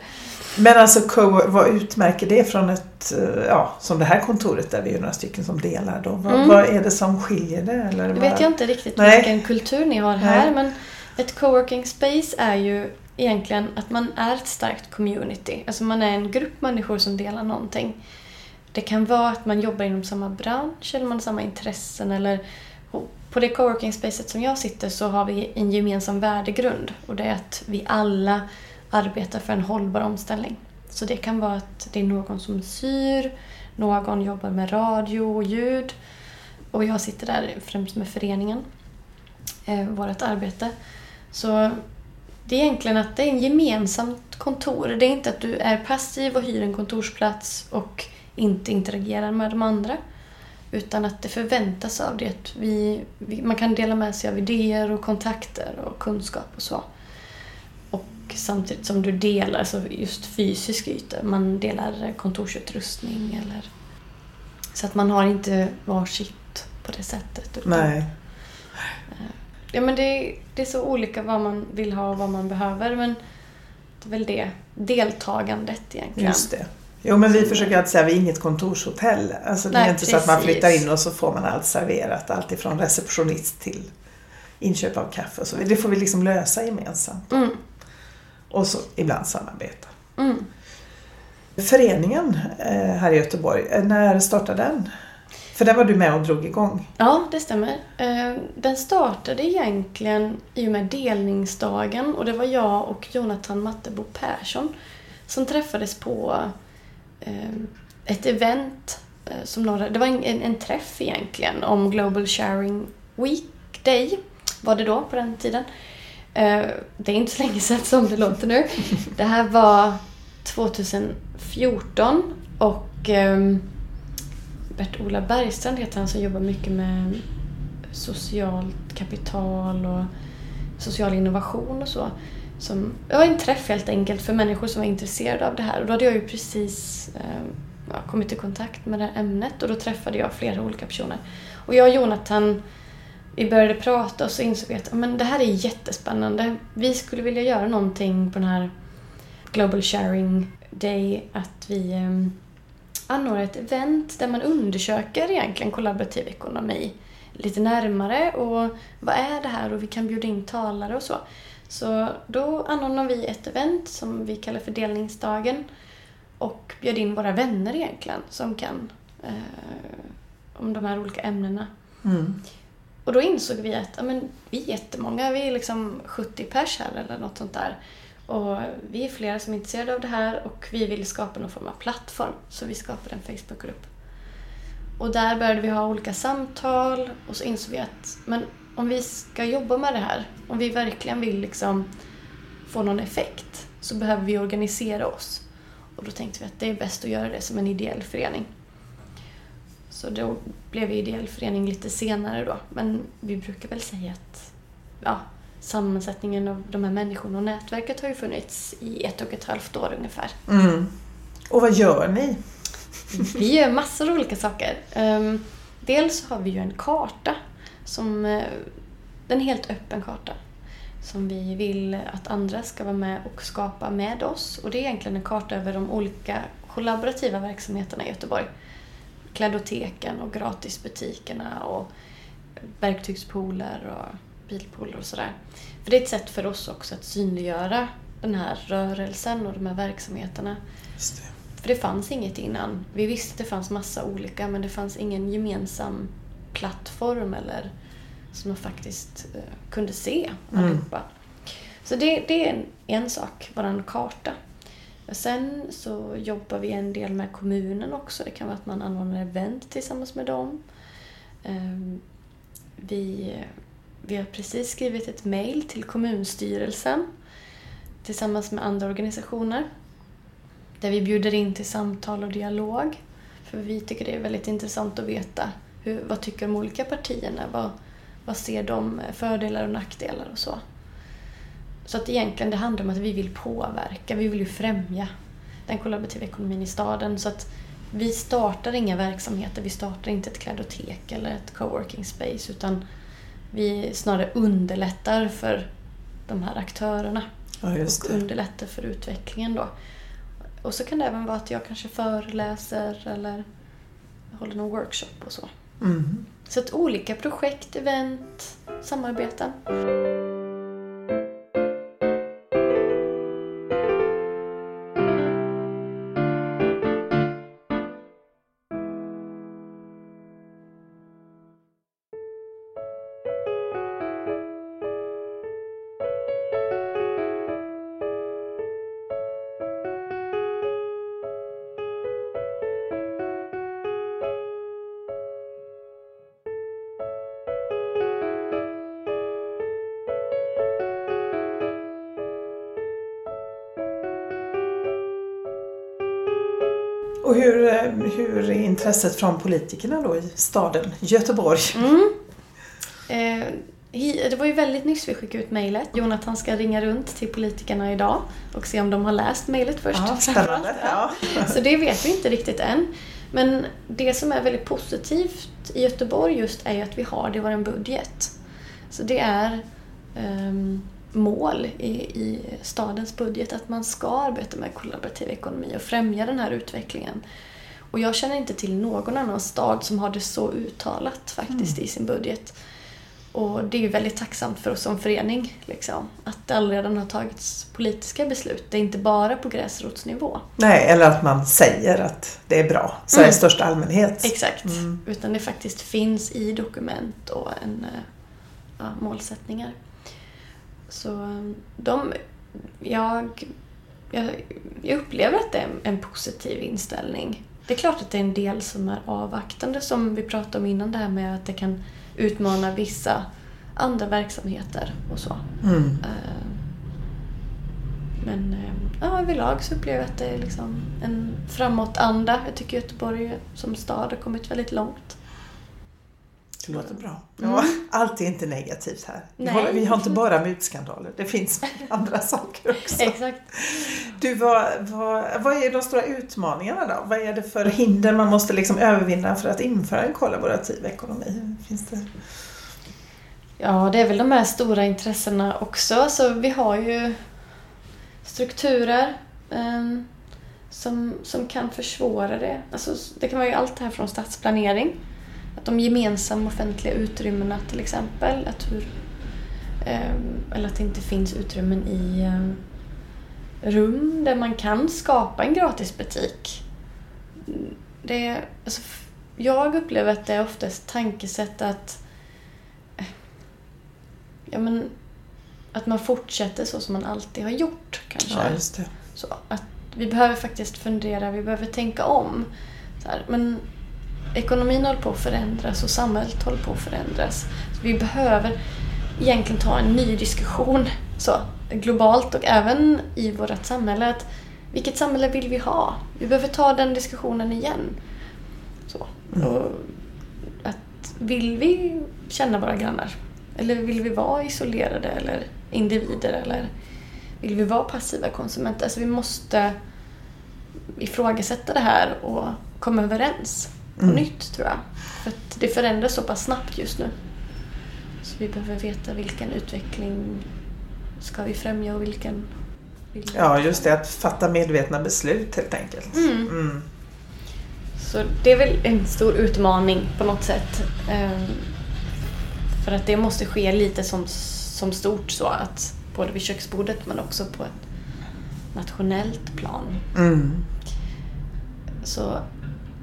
Men alltså vad utmärker det från ett, eh, ja, som det här kontoret där vi är några stycken som delar då? Vad, mm. vad är det som skiljer det? Eller det vet jag inte riktigt Nej. vilken kultur ni har här Nej. men ett coworking space är ju egentligen att man är ett starkt community. Alltså man är en grupp människor som delar någonting. Det kan vara att man jobbar inom samma bransch eller man har samma intressen eller på det coworking spacet som jag sitter så har vi en gemensam värdegrund och det är att vi alla arbetar för en hållbar omställning. Så det kan vara att det är någon som syr, någon jobbar med radio och ljud och jag sitter där främst med föreningen, eh, vårt arbete. Så det är egentligen att det är ett gemensamt kontor. Det är inte att du är passiv och hyr en kontorsplats och inte interagerar med de andra. Utan att det förväntas av det att vi, vi, man kan dela med sig av idéer och kontakter och kunskap och så. Och samtidigt som du delar alltså just fysisk yta. Man delar kontorsutrustning eller... Så att man har inte varsitt på det sättet. Utan, Nej. Ja, men det, det är så olika vad man vill ha och vad man behöver. Men det är väl det. Deltagandet egentligen. Just det. Jo, men vi försöker alltid säga att vi är inget kontorshotell. Alltså, det Nej, är inte precis. så att man flyttar in och så får man allt serverat. Allt ifrån receptionist till inköp av kaffe och så Det får vi liksom lösa gemensamt. Mm. Och så ibland samarbeta. Mm. Föreningen eh, här i Göteborg, eh, när startade den? För där var du med och drog igång. Ja, det stämmer. Eh, den startade egentligen i och med delningsdagen och det var jag och Jonathan Mattebo Persson som träffades på eh, ett event eh, som några, det var en, en träff egentligen om Global Sharing Week Day var det då på den tiden. Det är inte så länge sedan som det låter nu. Det här var 2014 och ehm, Bert-Ola Bergstrand heter han som jobbar mycket med socialt kapital och social innovation och så. Som, det var en träff helt enkelt för människor som var intresserade av det här och då hade jag ju precis eh, kommit i kontakt med det här ämnet och då träffade jag flera olika personer. Och jag och Jonathan vi började prata och så insåg vi att men det här är jättespännande. Vi skulle vilja göra någonting på den här Global Sharing Day, att vi eh, anordnar ett event där man undersöker egentligen kollaborativ ekonomi lite närmare och vad är det här och vi kan bjuda in talare och så. Så då anordnar vi ett event som vi kallar för delningsdagen och bjöd in våra vänner egentligen som kan eh, om de här olika ämnena. Mm. Och då insåg vi att ja, men, vi är jättemånga, vi är liksom 70 pers här eller något sånt där. Och vi är flera som är intresserade av det här och vi vill skapa någon form av plattform. Så vi skapade en Facebookgrupp. Och där började vi ha olika samtal och så insåg vi att men om vi ska jobba med det här, om vi verkligen vill liksom få någon effekt, så behöver vi organisera oss. Och då tänkte vi att det är bäst att göra det som en ideell förening. Så då blev vi ideell förening lite senare då. Men vi brukar väl säga att ja, sammansättningen av de här människorna och nätverket har ju funnits i ett och ett halvt år ungefär. Mm. Och vad gör ni? Vi gör massor av olika saker. Um, dels har vi ju en karta, som, uh, en helt öppen karta, som vi vill att andra ska vara med och skapa med oss. Och det är egentligen en karta över de olika kollaborativa verksamheterna i Göteborg. Klädoteken och gratisbutikerna och verktygspooler och bilpooler och sådär. För det är ett sätt för oss också att synliggöra den här rörelsen och de här verksamheterna. Det. För det fanns inget innan. Vi visste att det fanns massa olika men det fanns ingen gemensam plattform eller som man faktiskt uh, kunde se Mm. allihopa. Så det, det är en, en sak, vår karta. Sen så jobbar vi en del med kommunen också. Det kan vara att man anordnar event tillsammans med dem. Ehm, Vi, vi har precis skrivit ett mejl till kommunstyrelsen tillsammans med andra organisationer där vi bjuder in till samtal och dialog. För vi tycker det är väldigt intressant att veta hur, vad tycker de olika partierna? Vad, vad ser de fördelar och nackdelar och så. Så att egentligen det handlar om att vi vill påverka, vi vill ju främja den kollaborativa ekonomin i staden. Så att vi startar inga verksamheter, vi startar inte ett klädotek eller ett coworking space utan vi snarare underlättar för de här aktörerna Ja, och det. underlättar för utvecklingen då. Och så kan det även vara att jag kanske föreläser eller håller någon workshop och så. Mm. Så att olika projekt, event, samarbeten. Hur, är intresset från politikerna då i staden Göteborg? Mm. Eh, det var ju väldigt nyss vi skickade ut mejlet. Jonathan ska ringa runt till politikerna idag och se om de har läst mejlet först. Ja, spännande. Ja. Så det vet vi inte riktigt än. Men det som är väldigt positivt i Göteborg just är ju att vi har det i vår budget. Så det är ehm, mål i, i stadens budget att man ska arbeta med kollaborativ ekonomi och främja den här utvecklingen. Och jag känner inte till någon annan stad som har det så uttalat faktiskt i sin budget. Och det är ju väldigt tacksamt för oss som förening, liksom, att det redan har tagits politiska beslut. Det är inte bara på gräsrotsnivå. Nej, eller att man säger att det är bra, så Mm. största allmänhet. Exakt. Mm. Utan det faktiskt finns i dokument och en, eh, ja, målsättningar. Så eh, de, jag, jag, jag upplever att det är en positiv inställning. Det är klart att det är en del som är avvaktande som vi pratade om innan det här med att det kan utmana vissa andra verksamheter och så. Mm. Eh, Men eh, ja, överlag så upplever jag att det är liksom en framåtanda. Jag tycker Göteborg som stad har kommit väldigt långt. Det låter bra. Mm. Ja, allt är inte negativt här. Vi Nej. har, vi har inte bara mutskandaler, det finns andra saker också. Exakt. Du, vad, vad, vad är de stora utmaningarna då? Vad är det för hinder man måste liksom övervinna för att införa en kollaborativ ekonomi? Finns det? Ja, det är väl de här stora intressena också. Så vi har ju strukturer eh, som, som kan försvåra det. Alltså, det kan vara ju allt det här från stadsplanering. Att de gemensamma offentliga utrymmena till exempel. Att hur, eh, eller att det inte finns utrymmen i eh, rum där man kan skapa en gratisbutik. Det, är- alltså, jag upplever att det är oftast tankesätt att ja, men, att man fortsätter så som man alltid har gjort kanske. Ja, just det. Så att vi behöver faktiskt fundera, vi behöver tänka om. Så här, men ekonomin håller på att förändras och samhället håller på att förändras. Så vi behöver egentligen ta en ny diskussion så, globalt och även i vårt samhälle. Att vilket samhälle vill vi ha? Vi behöver ta den diskussionen igen. Så. Mm. Och att, vill vi känna våra grannar? Eller vill vi vara isolerade eller individer? Eller vill vi vara passiva konsumenter? Alltså vi måste ifrågasätta det här och komma överens på Mm. nytt tror jag. För att det förändras så pass snabbt just nu. Så vi behöver veta vilken utveckling ska vi främja och vilken Ja, just det, att fatta medvetna beslut helt enkelt. Mm. Mm. Så det är väl en stor utmaning på något sätt. Ehm, För att det måste ske lite som, som stort så att både vid köksbordet men också på ett nationellt plan. Mm. Så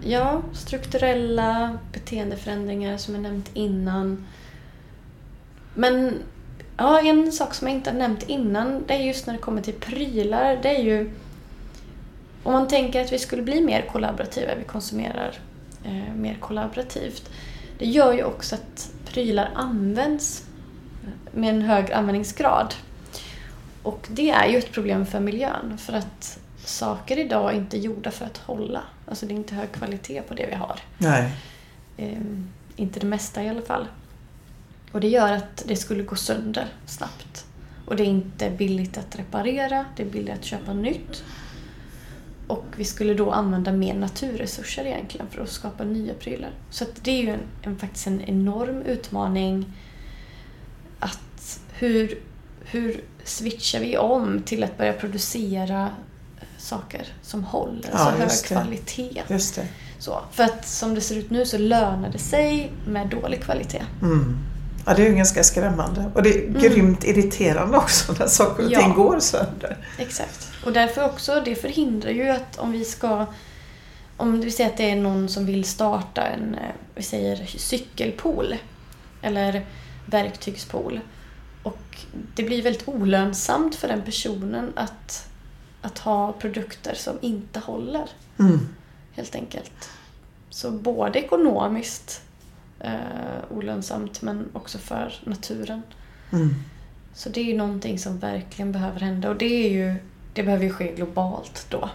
ja, strukturella beteendeförändringar som jag nämnt innan. Men ja, en sak som jag inte har nämnt innan, det är just när det kommer till prylar, det är ju om man tänker att vi skulle bli mer kollaborativa, vi konsumerar eh, mer kollaborativt. Det gör ju också att prylar används med en hög användningsgrad. Och det är ju ett problem för miljön för att saker idag är inte gjorda för att hålla. Alltså det är inte hög kvalitet på det vi har. Nej. Eh, inte det mesta i alla fall. Och det gör att det skulle gå sönder snabbt. Och det är inte billigt att reparera, det är billigt att köpa nytt. Och vi skulle då använda mer naturresurser egentligen för att skapa nya prylar. Så att det är ju en, en, faktiskt en enorm utmaning att hur, hur switchar vi om till att börja producera saker som håller, Ja, så hög kvalitet. Så, för att som det ser ut nu så lönar det sig med dålig kvalitet. Mm. Ja, det är ju ganska skrämmande. Och det är Mm. grymt irriterande också när saker och Ja. ting går sönder. Exakt. Och därför också, det förhindrar ju att om vi ska... Om vi säger att det är någon som vill starta en, eh, vi säger cykelpool eller verktygspool. Och det blir väldigt olönsamt för den personen att, att ha produkter som inte håller. Mm. helt enkelt. Så både ekonomiskt eh, olönsamt men också för naturen. Mm. Så det är ju någonting som verkligen behöver hända och det är ju det behöver ju ske globalt då.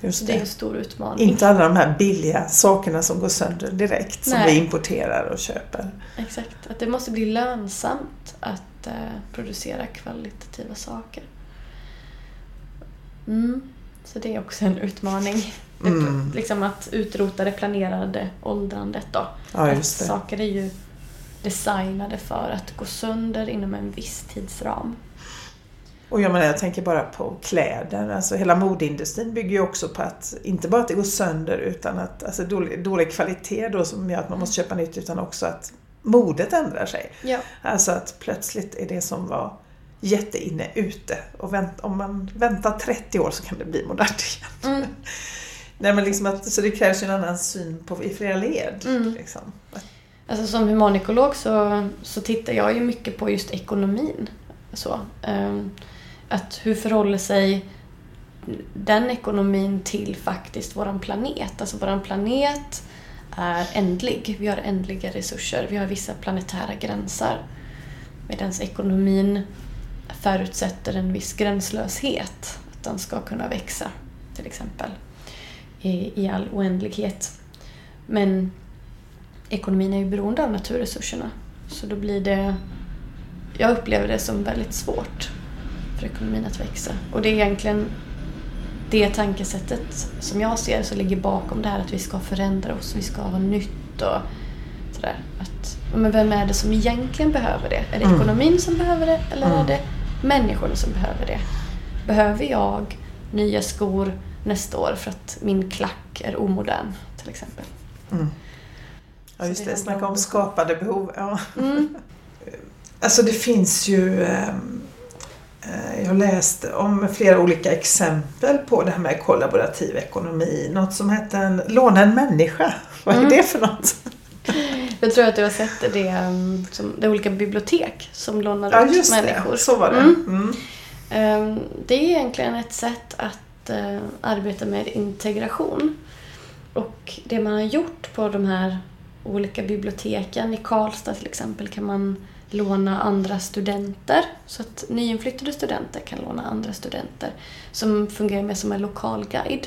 Just det är en det. stor utmaning. Inte alla de här billiga sakerna som går sönder direkt som Nej. vi importerar och köper. Exakt. Att det måste bli lönsamt att eh, producera kvalitativa saker. Mm. Så det är också en utmaning. Det- Mm. Liksom att utrota det planerade åldrandet då. Ja, att det. saker är ju designade för att gå sönder inom en viss tidsram. Och jag menar, jag tänker bara på kläder. Alltså hela modeindustrin bygger ju också på att, inte bara att det går sönder utan att, alltså dålig, dålig kvalitet då som gör att man måste köpa nytt utan också att modet ändrar sig. Ja. Alltså att plötsligt är det som var jätteinne ute och vänt, om man väntar 30 år så kan det bli modernt igen. Mm. Nej, men liksom att, så det krävs ju en annan syn på, i flera led. Mm. Liksom. Alltså som humanikolog så, så tittar jag ju mycket på just ekonomin. Så, ehm, att hur förhåller sig den ekonomin till faktiskt våran planet? Alltså våran planet är ändlig. Vi har ändliga resurser. Vi har vissa planetära gränser. Medan ekonomin förutsätter en viss gränslöshet. Att den ska kunna växa, till exempel. I, i all oändlighet. Men ekonomin är ju beroende av naturresurserna. Så då blir det... Jag upplever det som väldigt svårt för ekonomin att växa. Och det är egentligen det tankesättet som jag ser så ligger bakom det här att vi ska förändra oss, vi ska ha nytt och sådär. Att, men vem är det som egentligen behöver det? Är det Mm. ekonomin som behöver det eller Mm. är det människorna som behöver det? Behöver jag nya skor nästa år för att min klack är omodern till exempel? Mm. Ja, Så just det det. Snacka om skapade behov. Ja. Mm. Alltså det finns ju ehm, eh, jag har läst om flera olika exempel på det här med kollaborativ ekonomi. Något som hette en, Låna en människa. Vad är Mm. det för något? Jag tror att du har sett det, um, som, det är olika bibliotek som lånar Ja ut just människor. det, så var det. Mm. Mm. Um, Det är egentligen ett sätt att eh, arbeta med integration. Och det man har gjort på de här olika biblioteken, i Karlstad till exempel, kan man låna andra studenter. Så att nyinflyttade studenter kan låna andra studenter som fungerar mer som en lokalguide.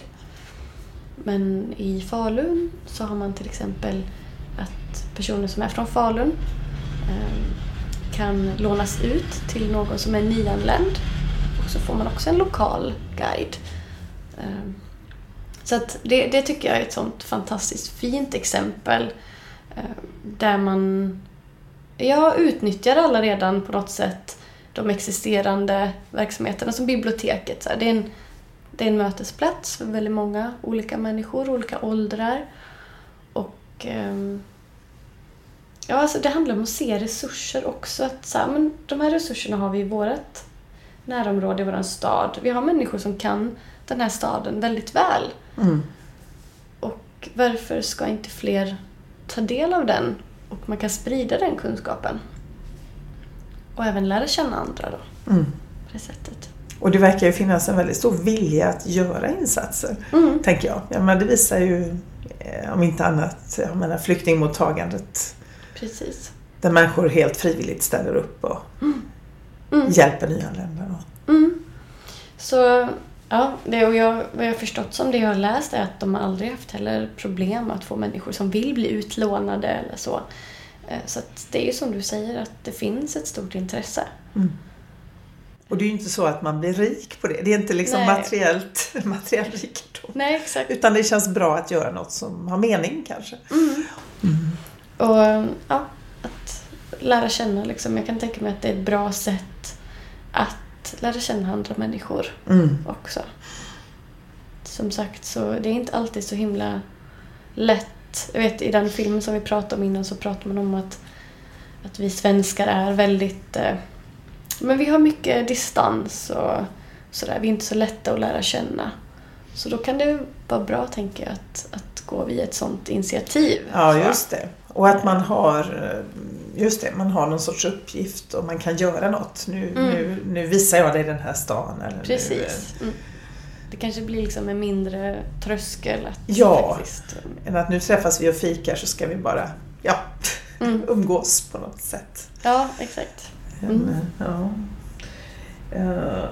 Men i Falun så har man till exempel att personer som är från Falun ehm, kan lånas ut till någon som är nyanländ och så får man också en lokal guide. Ehm, så att det, det tycker jag är ett sånt fantastiskt fint exempel ehm, där man jag utnyttjar alla redan på något sätt de existerande verksamheterna som biblioteket. Så det, är en, det är en mötesplats för väldigt många olika människor, olika åldrar. Och ehm, ja, alltså det handlar om att se resurser också. Att så här, men de här resurserna har vi i vårt närområde, i vår stad. Vi har människor som kan den här staden väldigt väl. Mm. Och varför ska inte fler ta del av den och man kan sprida den kunskapen. Och även lära känna andra då. Mm. På det sättet. Och det verkar ju finnas en väldigt stor vilja att göra insatser, Mm. tänker jag. Ja, men det visar ju, om inte annat, jag menar flyktingmottagandet Precis. där människor helt frivilligt ställer upp och Mm. hjälper nyanlända. Mm. Så ja, det, och jag, vad jag har förstått som det jag har läst är att de aldrig haft heller problem att få människor som vill bli utlånade eller så. Eh, Så det är ju som du säger att det finns ett stort intresse. Och det är ju inte så att man blir rik på det. Det är inte liksom Nej. materiellt, materiell rikedom. Nej, exakt. Utan det känns bra att göra något som har mening kanske. Och ja, att lära känna liksom. Jag kan tänka mig att det är ett bra sätt att lära känna andra människor Mm. också. Som sagt, så det är inte alltid så himla lätt. Jag vet, i den filmen som vi pratade om innan så pratar man om att, att vi svenskar är väldigt... Eh, men vi har mycket distans och sådär. Vi är inte så lätta att lära känna. Så då kan det vara bra, tänker jag, att, att gå via ett sånt initiativ. Ja, Så. just det. Och att man har, eh, just det, man har någon sorts uppgift och man kan göra något. Nu, Mm. nu, nu visar jag dig den här stan. Eller Nu, Precis. Mm. Det kanske blir liksom en mindre tröskel att Ja. faktiskt... eh, än att nu träffas vi och fikar så ska vi bara, ja, Mm. umgås på något sätt. Ja, exakt. Mm. ja. Eh,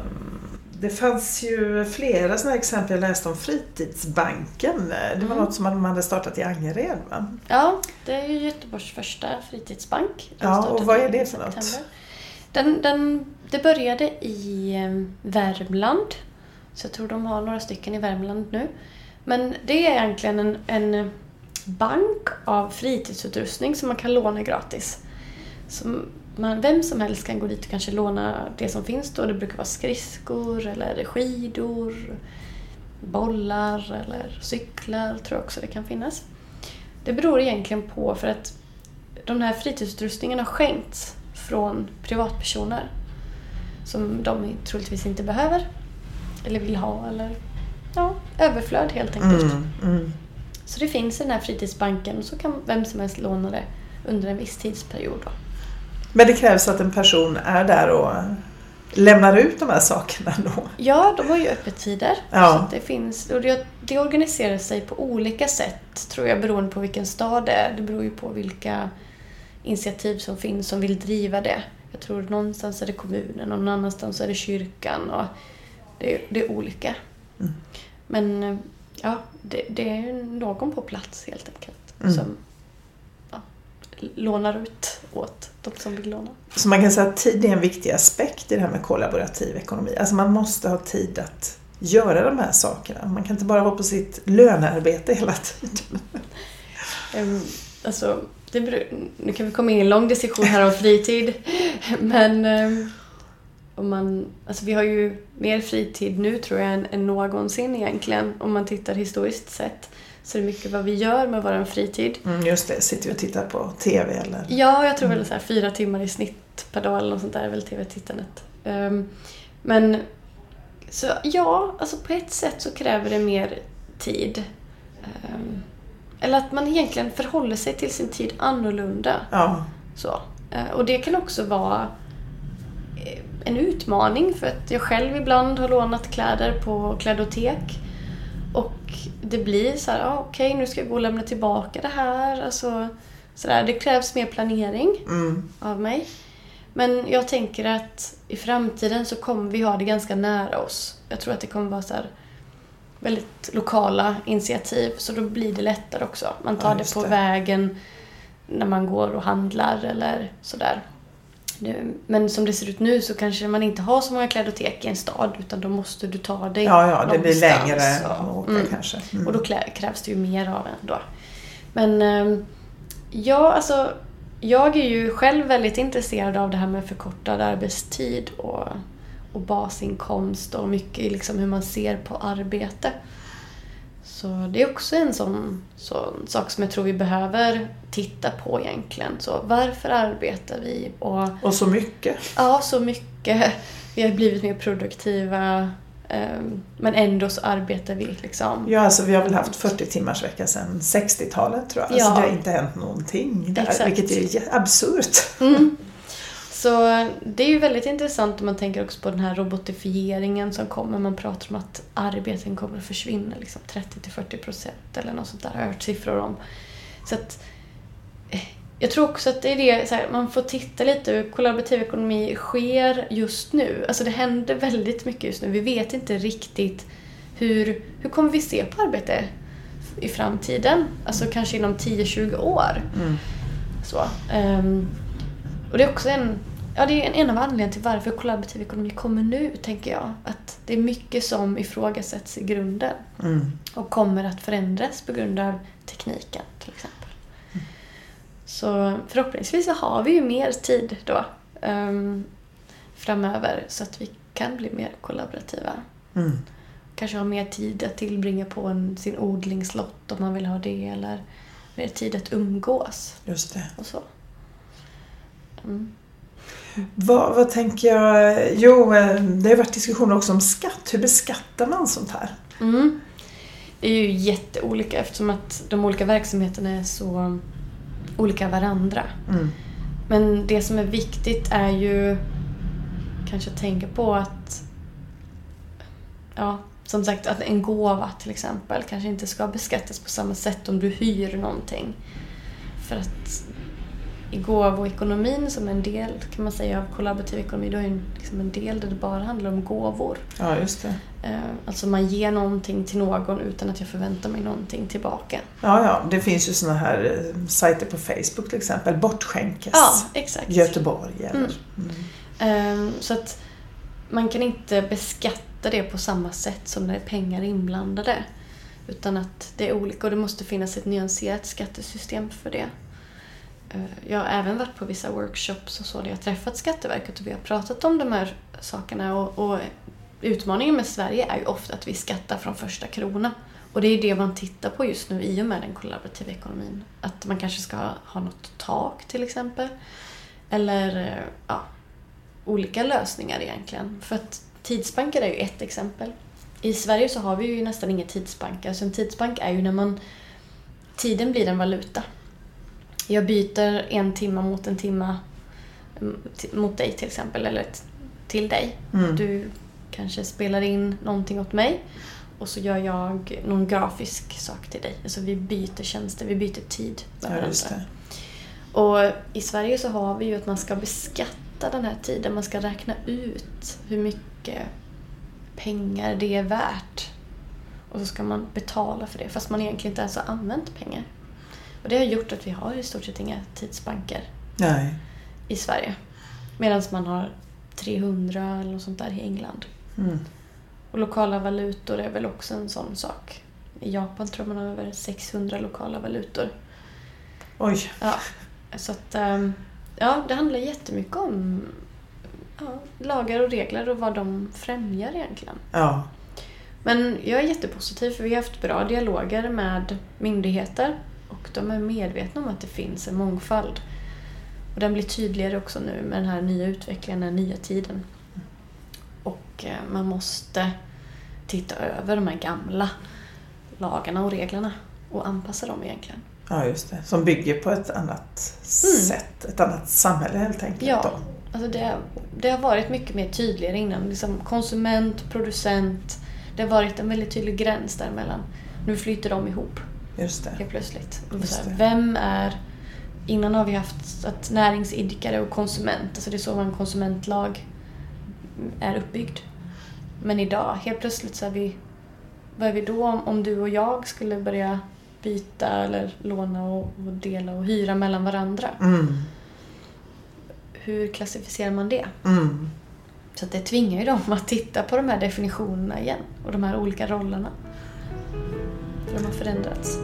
Det fanns ju flera sådana exempel jag läste om Fritidsbanken. Det var Mm. något som man hade startat i Angered va? Ja, det är ju Göteborgs första fritidsbank. Den Ja, och vad är det för något? Den, den, det började i eh, Värmland. Så jag tror de har några stycken i Värmland nu. Men det är egentligen en, en bank av fritidsutrustning som man kan låna gratis. Som man, vem som helst kan gå dit och kanske låna det som finns då. Det brukar vara skridskor eller skidor, bollar eller cyklar tror jag också det kan finnas. Det beror egentligen på för att de här fritidsutrustningarna har skänkts från privatpersoner som de troligtvis inte behöver eller vill ha eller ja, överflöd helt enkelt. Mm, mm. Så det finns i den här fritidsbanken så kan vem som helst låna det under en viss tidsperiod. Då. Men det krävs att en person är där och lämnar ut de här sakerna då? Ja, de har ju öppettider. Ja. Så att det, finns, och det, det organiserar sig på olika sätt tror jag beroende på vilken stad det är. Det beror ju på vilka initiativ som finns som vill driva det. Jag tror någonstans är det kommunen och någon annanstans är det kyrkan. Och det, det är olika. Mm. Men eh, ja, det, det är någon på plats helt enkelt Mm. som lånar ut åt de som vill låna. Så man kan säga att tid är en viktig aspekt i det här med kollaborativ ekonomi. Alltså man måste ha tid att göra de här sakerna. Man kan inte bara vara på sitt lönearbete hela tiden. Um, alltså, det beror, nu kan vi komma in i en lång diskussion här om fritid. Men um, om man, alltså vi har ju mer fritid nu tror jag än, än någonsin egentligen. Om man tittar historiskt sett. Så är det mycket vad vi gör med vår fritid. Mm, just det, sitter vi och tittar på TV eller? Ja, jag tror väl så här fyra timmar i snitt per dag eller något sånt där är väl tv-tittandet. Um, men så ja, alltså på ett sätt så kräver det mer tid. Um, eller att man egentligen förhåller sig till sin tid annorlunda. Ja, Så. Eh, Och det kan också vara eh, en utmaning för att jag själv ibland har lånat kläder på klädotek. Och det blir så här, ah, okej okay, nu ska jag gå och lämna tillbaka det här. Alltså, så där. Det krävs mer planering Mm. av mig. Men jag tänker att i framtiden så kommer vi ha det ganska nära oss. Jag tror att det kommer vara så väldigt lokala initiativ så då blir det lättare också. Man tar Ja, det på det. vägen när man går och handlar eller sådär. Men som det ser ut nu så kanske man inte har så många klädotek i en stad utan då måste du ta dig Ja, ja, det blir längre och- att åka Mm. kanske. Mm. och då krävs det ju mer av en då. Men ehm, ja, alltså jag är ju själv väldigt intresserad av det här med förkortad arbetstid och, och basinkomst och mycket liksom hur man ser på arbete. Så det är också en sån, sån sak som jag tror vi behöver titta på egentligen. Så varför arbetar vi? Och Och så mycket. Ja, så mycket. Vi har blivit mer produktiva. ehm, Men ändå så arbetar vi liksom. Ja, alltså vi har väl haft 40 timmars vecka sedan 60-talet tror jag. Alltså, Ja. det har inte hänt någonting där, Exakt. vilket är absurt. Mm. Så det är ju väldigt intressant om man tänker också på den här robotifieringen som kommer. Man pratar om att arbeten kommer att försvinna liksom 30-40 procent eller något sånt där. Jag har hört siffror om. Så att, eh, jag tror också att det är det, här, man får titta lite hur kollaborativ ekonomi sker just nu. Alltså det händer väldigt mycket just nu. Vi vet inte riktigt hur, hur kommer vi se på arbete i framtiden? Alltså kanske inom 10-20 år. Mm. Så, ehm, och det är också en, ja, det är en, en av anledningarna till varför kollaborativ ekonomi kommer nu, tänker jag. Att det är mycket som ifrågasätts i grunden Mm. och kommer att förändras på grund av tekniken till exempel. Så förhoppningsvis så har vi ju mer tid då ehm, framöver så att vi kan bli mer kollaborativa. Mm. Kanske ha mer tid att tillbringa på en, sin odlingslott om man vill ha det eller mer tid att umgås Just det. och så. Mm. Vad, vad tänker jag? Jo, eh, det har varit diskussioner också om skatt. Hur beskattar man sånt här? Mm. Det är ju jätteolika eftersom att de olika verksamheterna är så olika varandra. Mm. Men det som är viktigt är ju kanske att tänka på att ja, som sagt att en gåva till exempel kanske inte ska beskattas på samma sätt om du hyr någonting. För att i gåvoekonomin som en del kan man säga av kollaborativ ekonomi, då är en, liksom en del där det bara handlar om gåvor. Ja, just det. Eh, Alltså man ger någonting till någon utan att jag förväntar mig någonting tillbaka. Ja, ja, det finns ju såna här eh, sajter på Facebook till exempel. Bortskänkes. Ja, exakt. Göteborg eller... Mm. Mm. Ehm, Så att man kan inte beskatta det på samma sätt som när det är pengar inblandade. Utan att det är olika och det måste finnas ett nyanserat skattesystem för det. Eh, jag har även varit på vissa workshops och så där jag har träffat Skatteverket och vi har pratat om de här sakerna. Och, och utmaningen med Sverige är ju ofta att vi skattar från första krona. Och det är det man tittar på just nu i och med den kollaborativa ekonomin. Att man kanske ska ha något tak till exempel. Eller eh, ja, olika lösningar egentligen. För att tidsbanker är ju ett exempel. I Sverige så har vi ju nästan inga tidsbanker. Så en tidsbank är ju när man... Tiden blir en valuta. Jag byter en timma mot en timma mm, mot dig till exempel, eller till dig. Mm. Du kanske spelar in någonting åt mig och så gör jag någon grafisk sak till dig. Alltså vi byter tjänster, vi byter tid med Ja, varandra. just det. Och i Sverige så har vi ju att man ska beskatta den här tiden. Man ska räkna ut hur mycket pengar det är värt. Och så ska man betala för det fast man egentligen inte ens har använt pengar. Och det har gjort att vi har i stort sett inga tidsbanker Nej. i Sverige. Medan man har 300 eller något sånt där i England. Mm. Och lokala valutor är väl också en sån sak. I Japan tror man har över 600 lokala valutor. Oj. Ja, så att, ehm, ja, det handlar jättemycket om ja, lagar och regler och vad de främjar egentligen. Ja. Men jag är jättepositiv för vi har haft bra dialoger med myndigheter och de är medvetna om att det finns en mångfald. Och den blir tydligare också nu med den här nya utvecklingen, den nya tiden. Och eh, man måste titta över de här gamla lagarna och reglerna och anpassa dem egentligen. ja, just det. Som bygger på ett annat sätt. Ett annat samhälle helt enkelt. Mm. Ja. Alltså det, det har varit mycket mer tydligare innan. Liksom konsument, producent. Det har varit en väldigt tydlig gräns där mellan Nu flyter de ihop Just det. helt plötsligt. Just det. vem är... Innan har vi haft att näringsidkare och konsument, alltså det är så en konsumentlag är uppbyggd. Men idag, helt plötsligt så är vi... Vad är vi då om, om du och jag skulle börja byta eller låna och, och dela och hyra mellan varandra? Mm. Hur klassificerar man det? Mm. Så det tvingar ju dem att titta på de här definitionerna igen och de här olika rollerna. De har förändrats.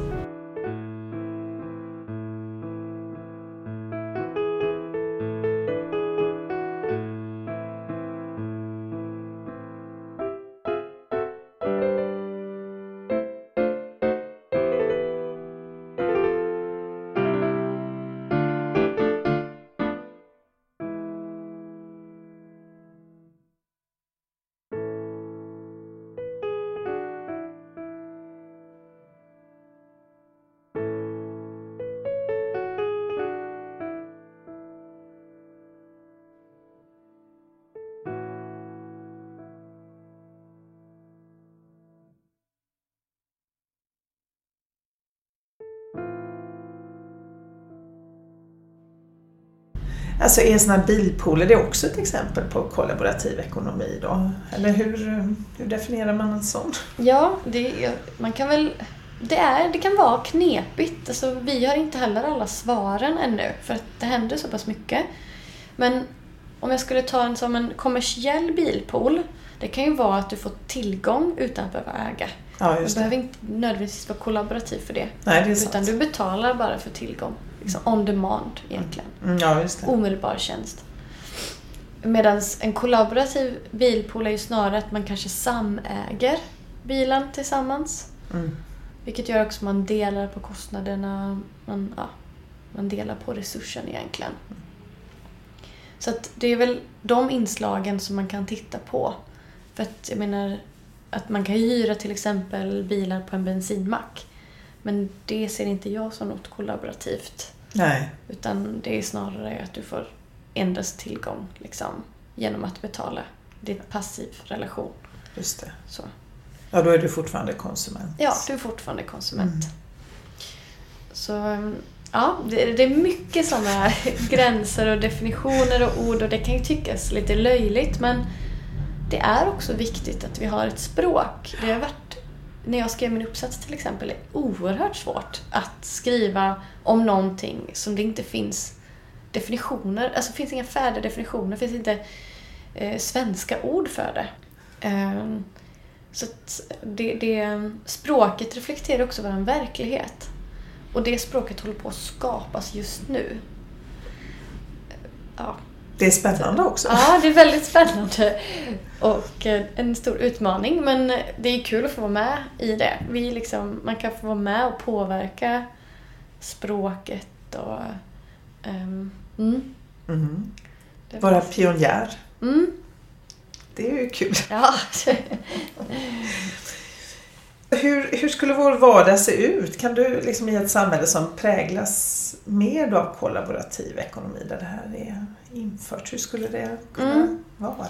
Alltså är sådana här bilpooler det är också ett exempel på kollaborativ ekonomi då? Eller hur, hur definierar man en sån? Ja, det, man kan väl... Det, är, det kan vara knepigt. Alltså, vi har inte heller alla svaren ännu, för att det händer så pass mycket. Men om jag skulle ta en som en kommersiell bilpool, det kan ju vara att du får tillgång utan att behöva äga. Ja, Du behöver inte nödvändigtvis vara kollaborativ för det. Nej, det är Utan sant. du betalar bara för tillgång. Liksom on demand egentligen. Mm, ja, just det. Omedelbar tjänst. Medan en kollaborativ bilpool är ju snarare att man kanske samäger bilen tillsammans. Mm. Vilket gör också att man delar på kostnaderna. Man, ja, man delar på resursen egentligen. Så att det är väl de inslagen som man kan titta på. För att jag menar att man kan hyra till exempel bilar på en bensinmack. Men det ser inte jag som något kollaborativt. Nej, Utan det är snarare att du får endast tillgång liksom, genom att betala. Det är en passiv relation. just det. Så. Ja, då är du fortfarande konsument. Ja, du är fortfarande konsument. Så um, ja, det, det är mycket sådana gränser och definitioner och ord och det kan ju tyckas lite löjligt men det är också viktigt att vi har ett språk. Det har varit, när jag skrev min uppsats till exempel, är oerhört svårt att skriva om någonting som det inte finns definitioner, alltså det finns inga färdiga definitioner, det finns inte eh, svenska ord för det. Eh, så att det, det, språket reflekterar också vår verklighet. Och det språket håller på att skapas just nu. Ja, det är spännande också. ja det är väldigt spännande och eh, en stor utmaning. Men det är kul att få vara med i det. Vi liksom, man kan få vara med och påverka språket och... ehm, mm, Mm. Vara pionjär. Mm, Det är ju kul. ja. Hur, hur skulle vår vardag se ut? Kan du liksom i ett samhälle som präglas mer av kollaborativ ekonomi där det här är infört, hur skulle det kunna Mm. vara?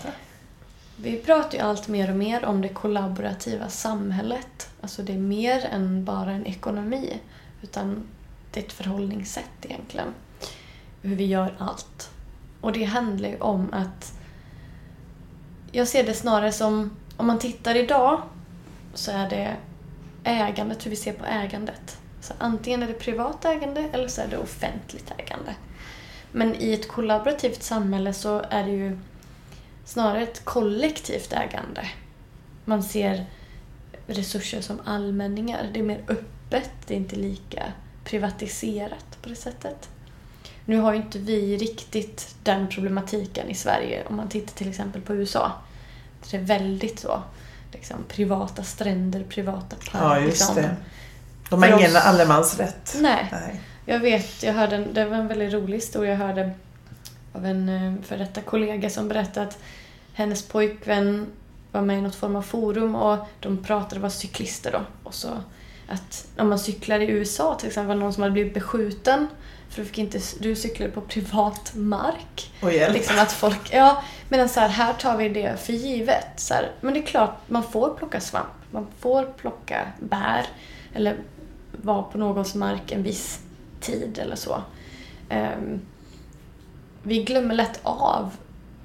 Vi pratar ju allt mer och mer om det kollaborativa samhället. Alltså det är mer än bara en ekonomi. Utan det är ett förhållningssätt egentligen. Hur vi gör allt. Och det handlar ju om att... Jag ser det snarare som... Om man tittar idag så är det ägandet, hur vi ser på ägandet. Så antingen är det privat ägande eller så är det offentligt ägande. Men i ett kollaborativt samhälle så är det ju snarare ett kollektivt ägande. Man ser resurser som allmänningar. Det är mer öppet, det är inte lika privatiserat på det sättet. Nu har ju inte vi riktigt den problematiken i Sverige om man tittar till exempel på USA. Det är väldigt så. Liksom, privata stränder, privata parker. Ja, just liksom. det. De har För ingen oss- allemansrätt. Nej. Nej. Jag vet, jag hörde en, det var en väldigt rolig historia jag hörde av en eh, för detta kollega som berättade att hennes pojkvän var med i något form av forum och de pratade, var cyklister då. Och så att när man cyklar i USA till exempel var någon som hade blivit beskjuten för du, fick inte, du cyklade på privat mark. Och hjälp. Liksom att folk, ja, medan så här, här tar vi det för givet. Så här, men det är klart, man får plocka svamp, man får plocka bär, eller vara på någons mark en viss tid eller så. Um, vi glömmer lätt av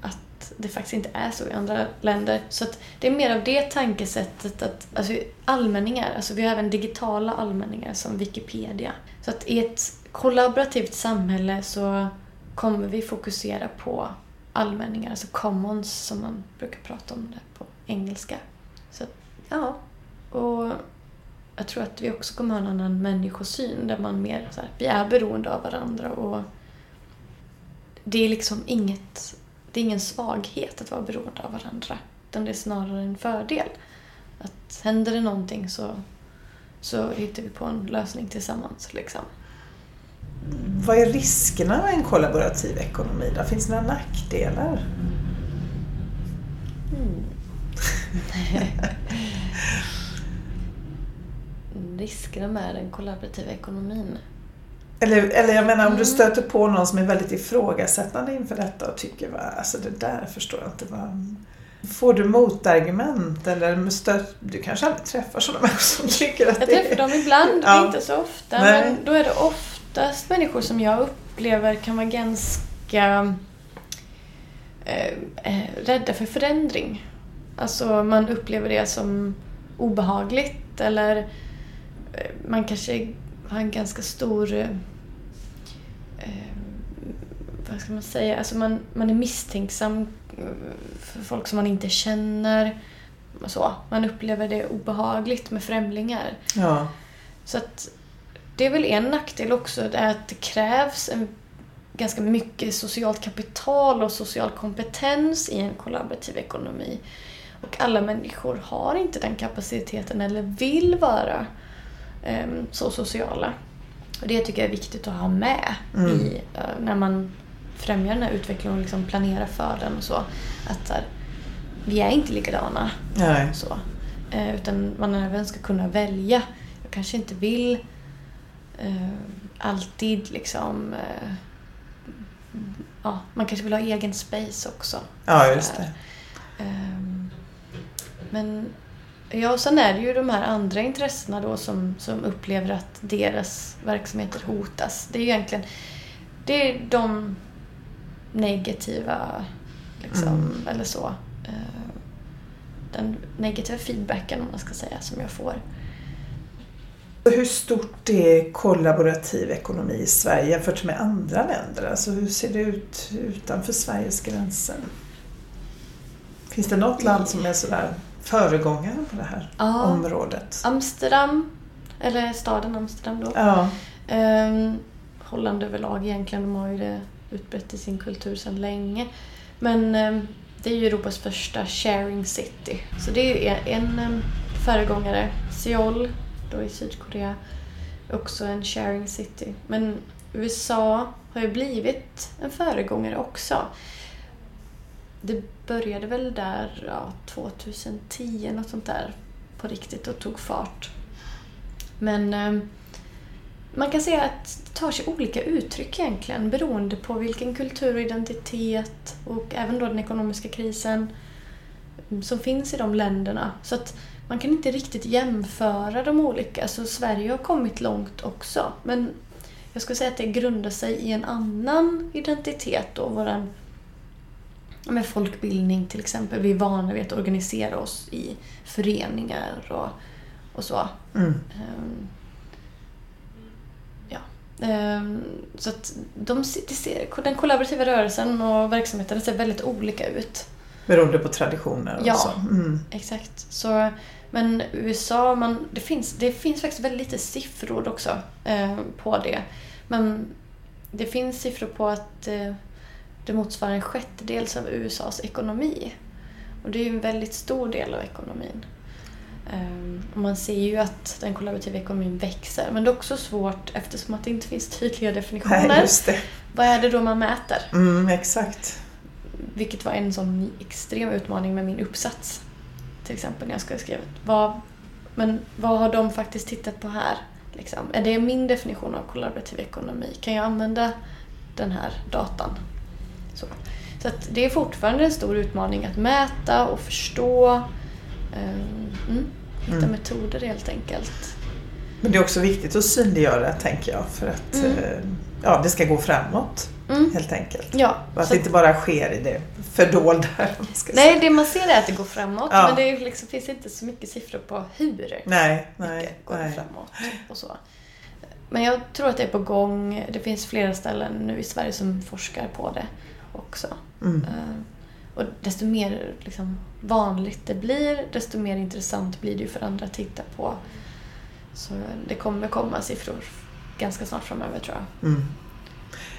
att det faktiskt inte är så i andra länder. Så det är mer av det tankesättet att alltså allmänningar, alltså vi har även digitala allmänningar som Wikipedia. Så att i ett kollaborativt samhälle så kommer vi fokusera på allmänningar, alltså commons som man brukar prata om det på engelska. Så ja, och jag tror att vi också kommer ha en annan människosyn där man mer så här, vi är beroende av varandra och det är liksom inget, det är ingen svaghet att vara beroende av varandra. Utan det är snarare en fördel. Att händer det någonting så, så hittar vi på en lösning tillsammans. Liksom. Vad är riskerna med en kollaborativ ekonomi? Då? Finns det några nackdelar? Mm. riskerna med den kollaborativa ekonomin? Eller, eller jag menar om mm. du stöter på någon som är väldigt ifrågasättande inför detta och tycker att alltså det där förstår jag inte. Vad... Får du motargument eller stöt... Du kanske aldrig träffar sådana människor som tycker att jag det är... Jag träffar dem ibland, ja. inte så ofta. Nej. Men då är det oftast människor som jag upplever kan vara ganska eh, eh rädda för förändring. Alltså man upplever det som obehagligt eller eh, man kanske har en ganska stor... Eh, vad ska man säga? Alltså man, man är misstänksam eh, för folk som man inte känner. Så. Man upplever det obehagligt med främlingar. Ja. Så att det är väl en nackdel också, det är att det krävs en, ganska mycket socialt kapital och social kompetens i en kollaborativ ekonomi. Och alla människor har inte den kapaciteten eller vill vara um, så sociala. Och det tycker jag är viktigt att ha med mm. i, uh, när man främjar den här utvecklingen och liksom planerar för den och så. Att här, vi är inte likadana. Nej. Så. Uh, utan man även ska kunna välja. Jag kanske inte vill uh, alltid liksom ja, man kanske vill ha egen space också. Ja, just det. Um, men Ja, och sen är det ju de här andra intressena då som, som upplever att deras verksamheter hotas. Det är egentligen det är de negativa, liksom, mm. eller så. Eh, den negativa feedbacken, om man ska säga, som jag får. Hur stort är kollaborativ ekonomi i Sverige jämfört med andra länder? Alltså hur ser det ut utanför Sveriges gränser? Finns det något land som är sådär föregångare på det här ja. området. Amsterdam, eller staden Amsterdam då. Ja. Um, Holland överlag egentligen, de har ju det utbrett i sin kultur sedan länge. Men um, det är ju Europas första sharing city. Så det är en um, föregångare. Seoul, då i Sydkorea, också en sharing city. Men USA har ju blivit en föregångare också det började väl där ja, 2010, något sånt där, på riktigt och tog fart. Men eh, man kan säga att det tar sig olika uttryck egentligen beroende på vilken kultur och identitet och även då den ekonomiska krisen som finns i de länderna. Så att man kan inte riktigt jämföra de olika. Så Sverige har kommit långt också. Men jag skulle säga att det grundar sig i en annan identitet då, våran med folkbildning till exempel. Vi är vana vid att organisera oss i föreningar och, och så. Mm. Um, ja. Um, så att de, ser, den kollaborativa rörelsen och verksamheten ser väldigt olika ut. Beroende på traditioner och ja, så. Mm. exakt. Så, men USA, man, det, finns, det finns faktiskt väldigt lite siffror också eh, på det. Men det finns siffror på att eh, det motsvarar en sjättedels av USAs ekonomi. Och det är ju en väldigt stor del av ekonomin. Um, och man ser ju att den kollaborativa ekonomin växer. Men det är också svårt eftersom att det inte finns tydliga definitioner. Nej, Vad är det då man mäter? Mm, exakt. Vilket var en sån extrem utmaning med min uppsats. Till exempel när jag skulle skriva. Vad, men vad har de faktiskt tittat på här? Liksom? Är det min definition av kollaborativ ekonomi? Kan jag använda den här datan så, så det är fortfarande en stor utmaning att mäta och förstå. Eh, mm, hitta mm. metoder helt enkelt. Men det är också viktigt att synliggöra tänker jag för att Mm. eh, ja, det ska gå framåt Mm. helt enkelt. Ja, Och att det inte bara sker i det man ska Nej, det man ser är att det går framåt Ja. men det liksom, finns inte så mycket siffror på hur nej, nej, mycket går nej. framåt och så. Men jag tror att det är på gång. Det finns flera ställen nu i Sverige som forskar på det också. Mm. Eh, Och desto mer liksom, vanligt det blir, desto mer intressant blir det ju för andra att titta på. Så det kommer komma siffror ganska snart framöver tror jag. Mm.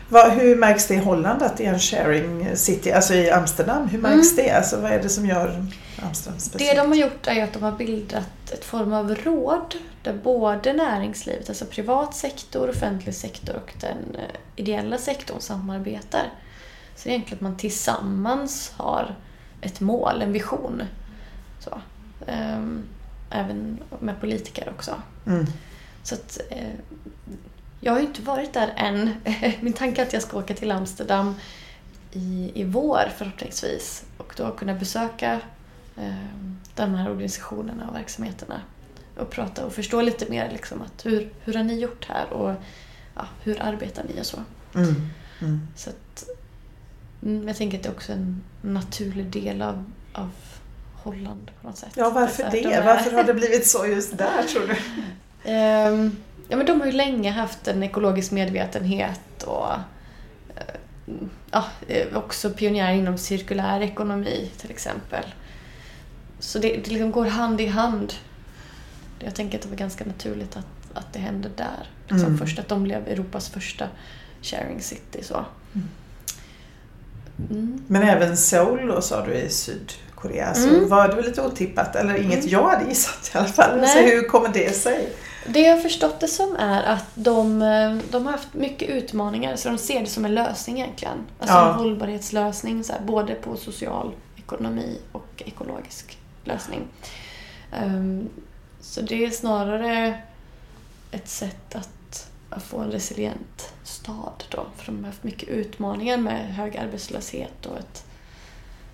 Vad, hur märks det i Holland att det är en sharing city, alltså i Amsterdam? Hur märks det? Alltså, vad är det som gör Amsterdam Det speciellt? de har gjort är att de har bildat ett form av råd där både näringslivet, alltså privat sektor, offentlig sektor och den eh, ideella sektorn samarbetar. Så egentligen att man tillsammans har ett mål, en vision. Så. Ehm, även med politiker också. Mm. Så att, eh, jag har ju inte varit där än. Min tanke är att jag ska åka till Amsterdam i, i vår förhoppningsvis och då kunna besöka eh, de här organisationerna och verksamheterna och prata och förstå lite mer liksom att hur, hur har ni gjort här och ja, hur arbetar ni och så. Mm. Mm. så att, mm, jag tänker att det är också en naturlig del av, av Holland på något sätt. Ja, varför det? Varför har det blivit så just där tror du? Ehm, ja, men de har ju länge haft en ekologisk medvetenhet och eh, ja, eh, också pionjärer inom cirkulär ekonomi till exempel. Så det, det liksom går hand i hand. Jag tänker att det var ganska naturligt att, att det hände där. Liksom Mm. först att de blev Europas första sharing city. Så. Mm. Men även Seoul då, sa du i Sydkorea, så Mm. var det väl lite otippat, eller inget Mm. jag hade gissat i alla fall. Nej. Så hur kommer det sig? Det jag har förstått det som är att de, eh, de har haft mycket utmaningar så de ser det som en lösning egentligen. Alltså Ja. en hållbarhetslösning så här, både på social ekonomi och ekologisk lösning. Ehm, så det är snarare ett sätt att, att få en resilient stad då. För de har haft mycket utmaningar med hög arbetslöshet och ett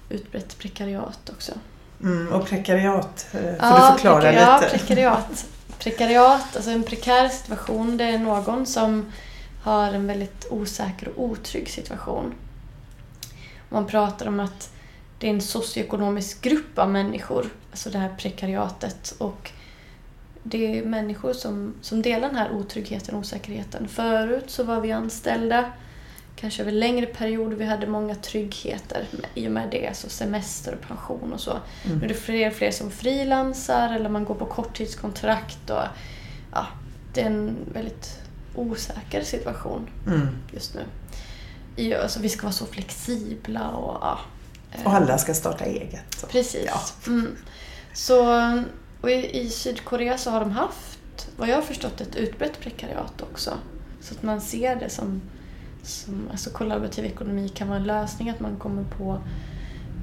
utbrett prekariat också. Mm, och prekariat, eh, får Ja, du förklara prekar- Ja, lite? prekariat. Prekariat, alltså en prekär situation, det är någon som har en väldigt osäker och otrygg situation. Man pratar om att det är en socioekonomisk grupp av människor, alltså det här prekariatet. Och det är människor som, som delar den här otryggheten och osäkerheten. Förut så var vi anställda, kanske över längre perioder. Vi hade många tryggheter i och med det, så semester och pension och så. Mm. Nu är det fler och fler som frilansar eller man går på korttidskontrakt. Och, ja, det är en väldigt osäker situation Mm. just nu. I, alltså, vi ska vara så flexibla och ja. eh, Och alla ska starta eget. Så. Precis. Ja. Mm. Så, och i, I Sydkorea så har de haft, vad jag har förstått, ett utbrett prekariat också. Så att man ser det som, som alltså kollaborativ ekonomi kan vara en lösning, att man kommer på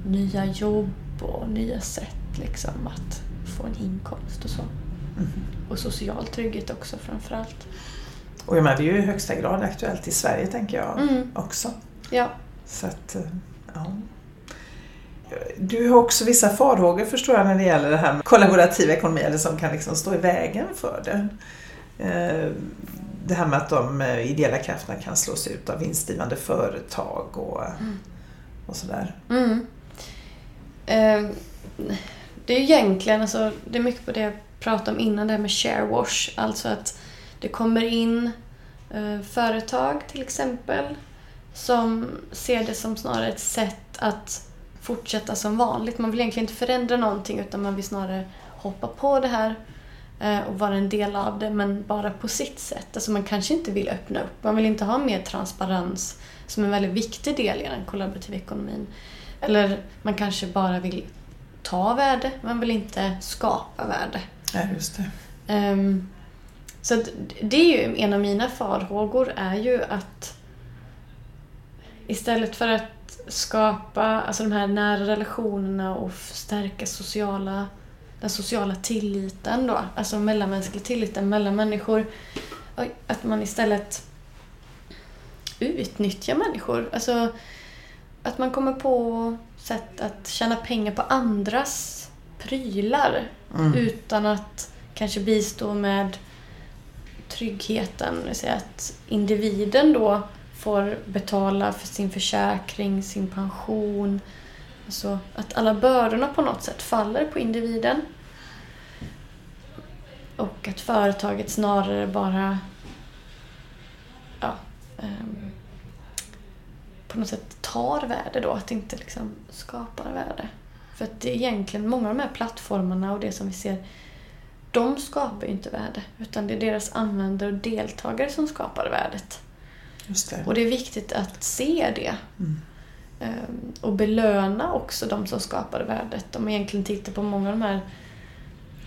nya jobb och nya sätt liksom att få en inkomst och så. Mm. Och social trygghet också framförallt. Och jag menar, det är ju i högsta grad aktuellt i Sverige tänker jag Mm. också. Ja. Så att, eh, ja. Du har också vissa farhågor förstår jag när det gäller det här med kollaborativ ekonomi eller som kan liksom stå i vägen för det. Det här med att de eh, ideella krafterna kan slås ut av vinstdrivande företag och, Mm. och sådär. Mm. Eh, det är ju egentligen, alltså, det är mycket på det jag pratade om innan, det här med share wash. Alltså att det kommer in eh, företag till exempel som ser det som snarare ett sätt att fortsätta som vanligt. Man vill egentligen inte förändra någonting utan man vill snarare hoppa på det här och vara en del av det men bara på sitt sätt. Alltså man kanske inte vill öppna upp. Man vill inte ha mer transparens som en väldigt viktig del i den kollaborativa ekonomin. Eller man kanske bara vill ta värde, man vill inte skapa värde. Ja, just det. Ehm, så det är ju en av mina farhågor är ju att istället för att skapa alltså de här nära relationerna och stärka sociala, den sociala tilliten då, alltså mellanmänsklig tilliten mellan människor, att man istället utnyttjar människor. Alltså att man kommer på sätt att tjäna pengar på andras prylar Mm. utan att kanske bistå med tryggheten, säga att individen då får betala för sin försäkring, sin pension. Alltså att alla bördorna på något sätt faller på individen. Och att företaget snarare bara ja, um, på något sätt tar värde då, att inte liksom skapar värde. För att det är egentligen många av de här plattformarna och det som vi ser, de skapar ju inte värde. Utan det är deras användare och deltagare som skapar värdet. Det. Och det är viktigt att se det. Mm. Um, och belöna också de som skapar värdet. Om man egentligen tittar på många av de här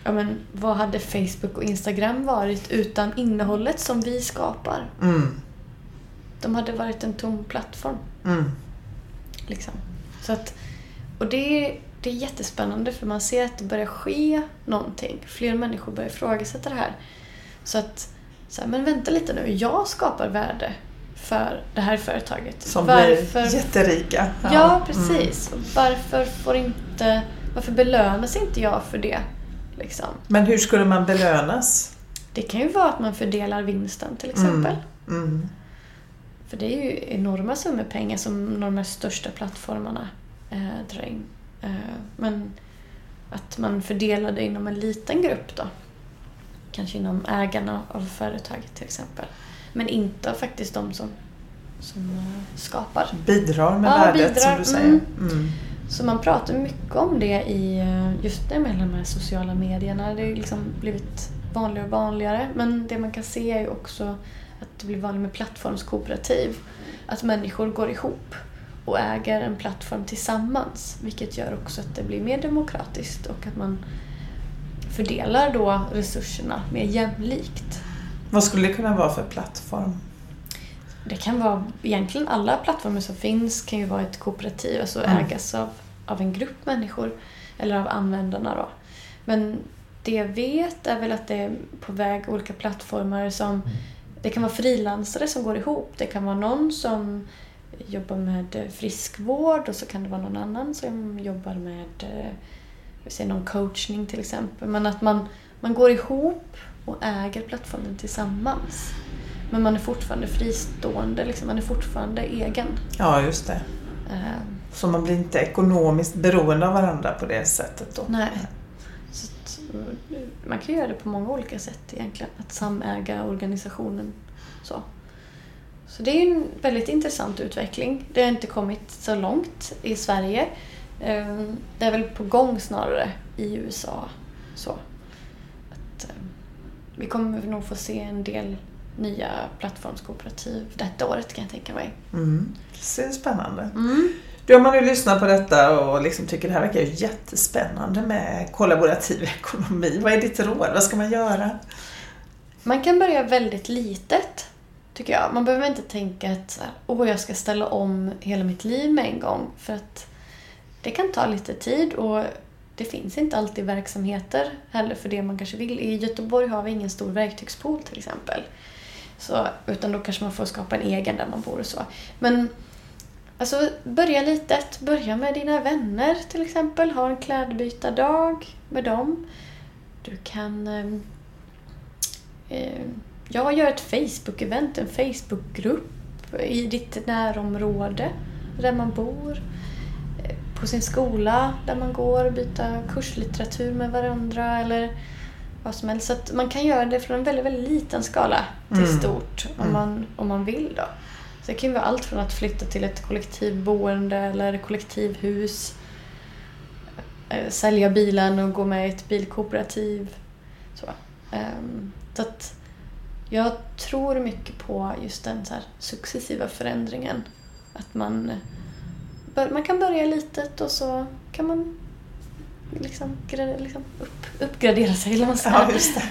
ja, men, vad hade Facebook och Instagram varit utan innehållet som vi skapar? Mm. De hade varit en tom plattform. Mm. Liksom. Så att, och det, är, det är jättespännande för man ser att det börjar ske någonting. Fler människor börjar ifrågasätta det här. Så att, så här, men vänta lite nu, jag skapar värde för det här företaget. Som varför, blir jätterika. Ja, ja precis. Mm. Varför får inte... Varför belönas inte jag för det? Liksom? Men hur skulle man belönas? Det kan ju vara att man fördelar vinsten till exempel. Mm. Mm. För det är ju enorma summor pengar som de här största plattformarna eh, drar in. Eh, men att man fördelar det inom en liten grupp då. Kanske inom ägarna av företaget till exempel. Men inte faktiskt de som, som eh, skapar. Bidrar med ja, värdet bidrar. som du säger. Mm. Mm. Så man pratar mycket om det i eh, just det med de här sociala medierna. Det har liksom blivit vanligare och vanligare. Men det man kan se är ju också att det blir vanligt med plattformskooperativ. Att människor går ihop och äger en plattform tillsammans. Vilket gör också att det blir mer demokratiskt och att man fördelar då resurserna mer jämlikt. Vad skulle det kunna vara för plattform? Det kan vara, egentligen alla plattformar som finns kan ju vara ett kooperativ, alltså mm. ägas av, av en grupp människor eller av användarna då. Men det jag vet är väl att det är på väg olika plattformar som mm. det kan vara frilansare som går ihop. Det kan vara någon som jobbar med friskvård och så kan det vara någon annan som jobbar med eh, säger någon coachning till exempel. Men att man, man går ihop och äger plattformen tillsammans. Men man är fortfarande fristående, liksom, man är fortfarande egen. Ja, just det. Uh, så man blir inte ekonomiskt beroende av varandra på det sättet då? Nej. Så att, man kan göra det på många olika sätt egentligen, att samäga organisationen. Så. Så det är en väldigt intressant utveckling. Det har inte kommit så långt i Sverige. Ehm, det är väl på gång snarare i USA. Så. Vi kommer nog få se en del nya plattformskooperativ detta året kan jag tänka mig. Mm. Det spännande. Mm. Du, om man nu lyssnar på detta och liksom tycker det här verkar jättespännande med kollaborativ ekonomi. Vad är ditt råd? Vad ska man göra? Man kan börja väldigt litet, tycker jag. Man behöver inte tänka att åh, jag ska ställa om hela mitt liv med en gång. För att det kan ta lite tid och det finns inte alltid verksamheter heller för det man kanske vill. I Göteborg har vi ingen stor verktygspool till exempel. Så, utan då kanske man får skapa en egen där man bor och så. Men alltså, börja litet. Börja med dina vänner till exempel. Ha en klädbytardag med dem. Du kan... Ehm, eh, jag gör ett Facebook-event, en Facebook-grupp i ditt närområde där man bor på sin skola där man går och byta kurslitteratur med varandra eller vad som helst. Så att man kan göra det från en väldigt, väldigt liten skala till mm. stort om, mm. man, om man vill. då. Så det kan ju vara allt från att flytta till ett kollektivboende eller kollektivhus, eh, sälja bilen och gå med i ett bilkooperativ. Så, um, så att jag tror mycket på just den så successiva förändringen. Att man man kan börja litet och så kan man liksom, liksom upp, uppgradera sig, eller man. Ja, just det.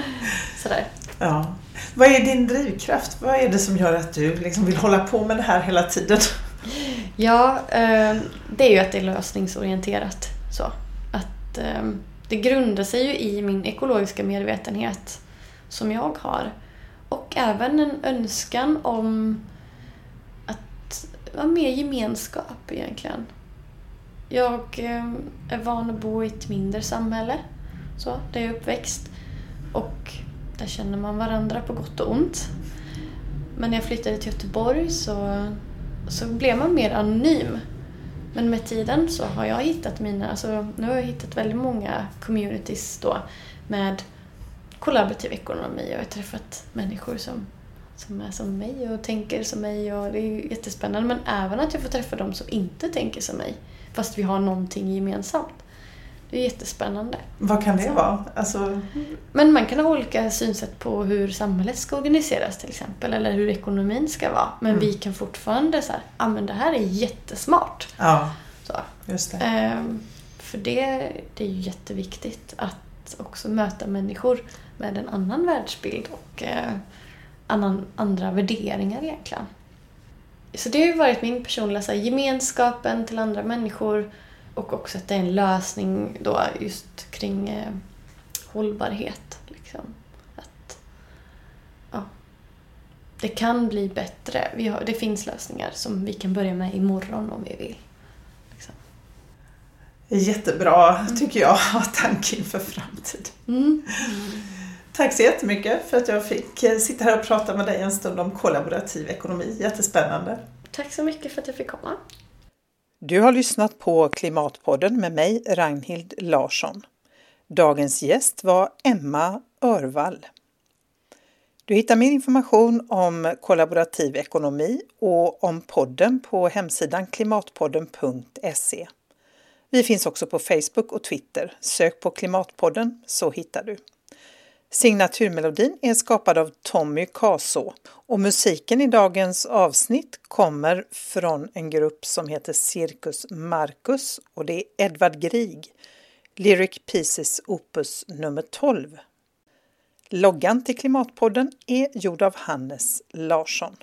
Sådär. Ja. Vad är din drivkraft? Vad är det som gör att du liksom vill hålla på med det här hela tiden? Ja, ehm, det är ju att det är lösningsorienterat. Så. Att, ehm, det grundar sig ju i min ekologiska medvetenhet som jag har. Och även en önskan om ja, mer gemenskap egentligen. Jag eh, är van att bo i ett mindre samhälle, så, där jag är uppväxt. Och där känner man varandra på gott och ont. Men när jag flyttade till Göteborg så, så blev man mer anonym. Men med tiden så har jag hittat mina, alltså nu har jag hittat väldigt många communities då med kollaborativ ekonomi och jag har träffat människor som, som är som mig och tänker som mig och det är jättespännande. Men även att jag får träffa dem som inte tänker som mig fast vi har någonting gemensamt. Det är jättespännande. Vad kan det vara? Alltså... Men man kan ha olika synsätt på hur samhället ska organiseras till exempel, eller hur ekonomin ska vara. Men mm. vi kan fortfarande säga, ah, men det här är jättesmart. Ja, Så. just det. Ehm, för det, det är ju jätteviktigt att också möta människor med en annan världsbild och eh, annan, andra värderingar egentligen. Så det har ju varit min personliga så här, gemenskapen till andra människor och också att det är en lösning då just kring eh, hållbarhet. Liksom. Att, ja, det kan bli bättre. Vi har, det finns lösningar som vi kan börja med imorgon om vi vill. Liksom. Jättebra, tycker jag, tanke inför framtiden. Mm. Tack så jättemycket för att jag fick eh, sitta här och prata med dig en stund om kollaborativ ekonomi. Jättespännande. Tack så mycket för att jag fick komma. Du har lyssnat på Klimatpodden med mig, Ragnhild Larsson. Dagens gäst var Emma Örvall. Du hittar mer information om kollaborativ ekonomi och om podden på hemsidan klimatpodden.se. Vi finns också på Facebook och Twitter. Sök på Klimatpodden så hittar du. Signaturmelodin är skapad av Tommy Kaso och musiken i dagens avsnitt kommer från en grupp som heter Circus Marcus och det är Edvard Grieg, Lyric Pieces Opus nummer 12. Loggan till Klimatpodden är gjord av Hannes Larsson.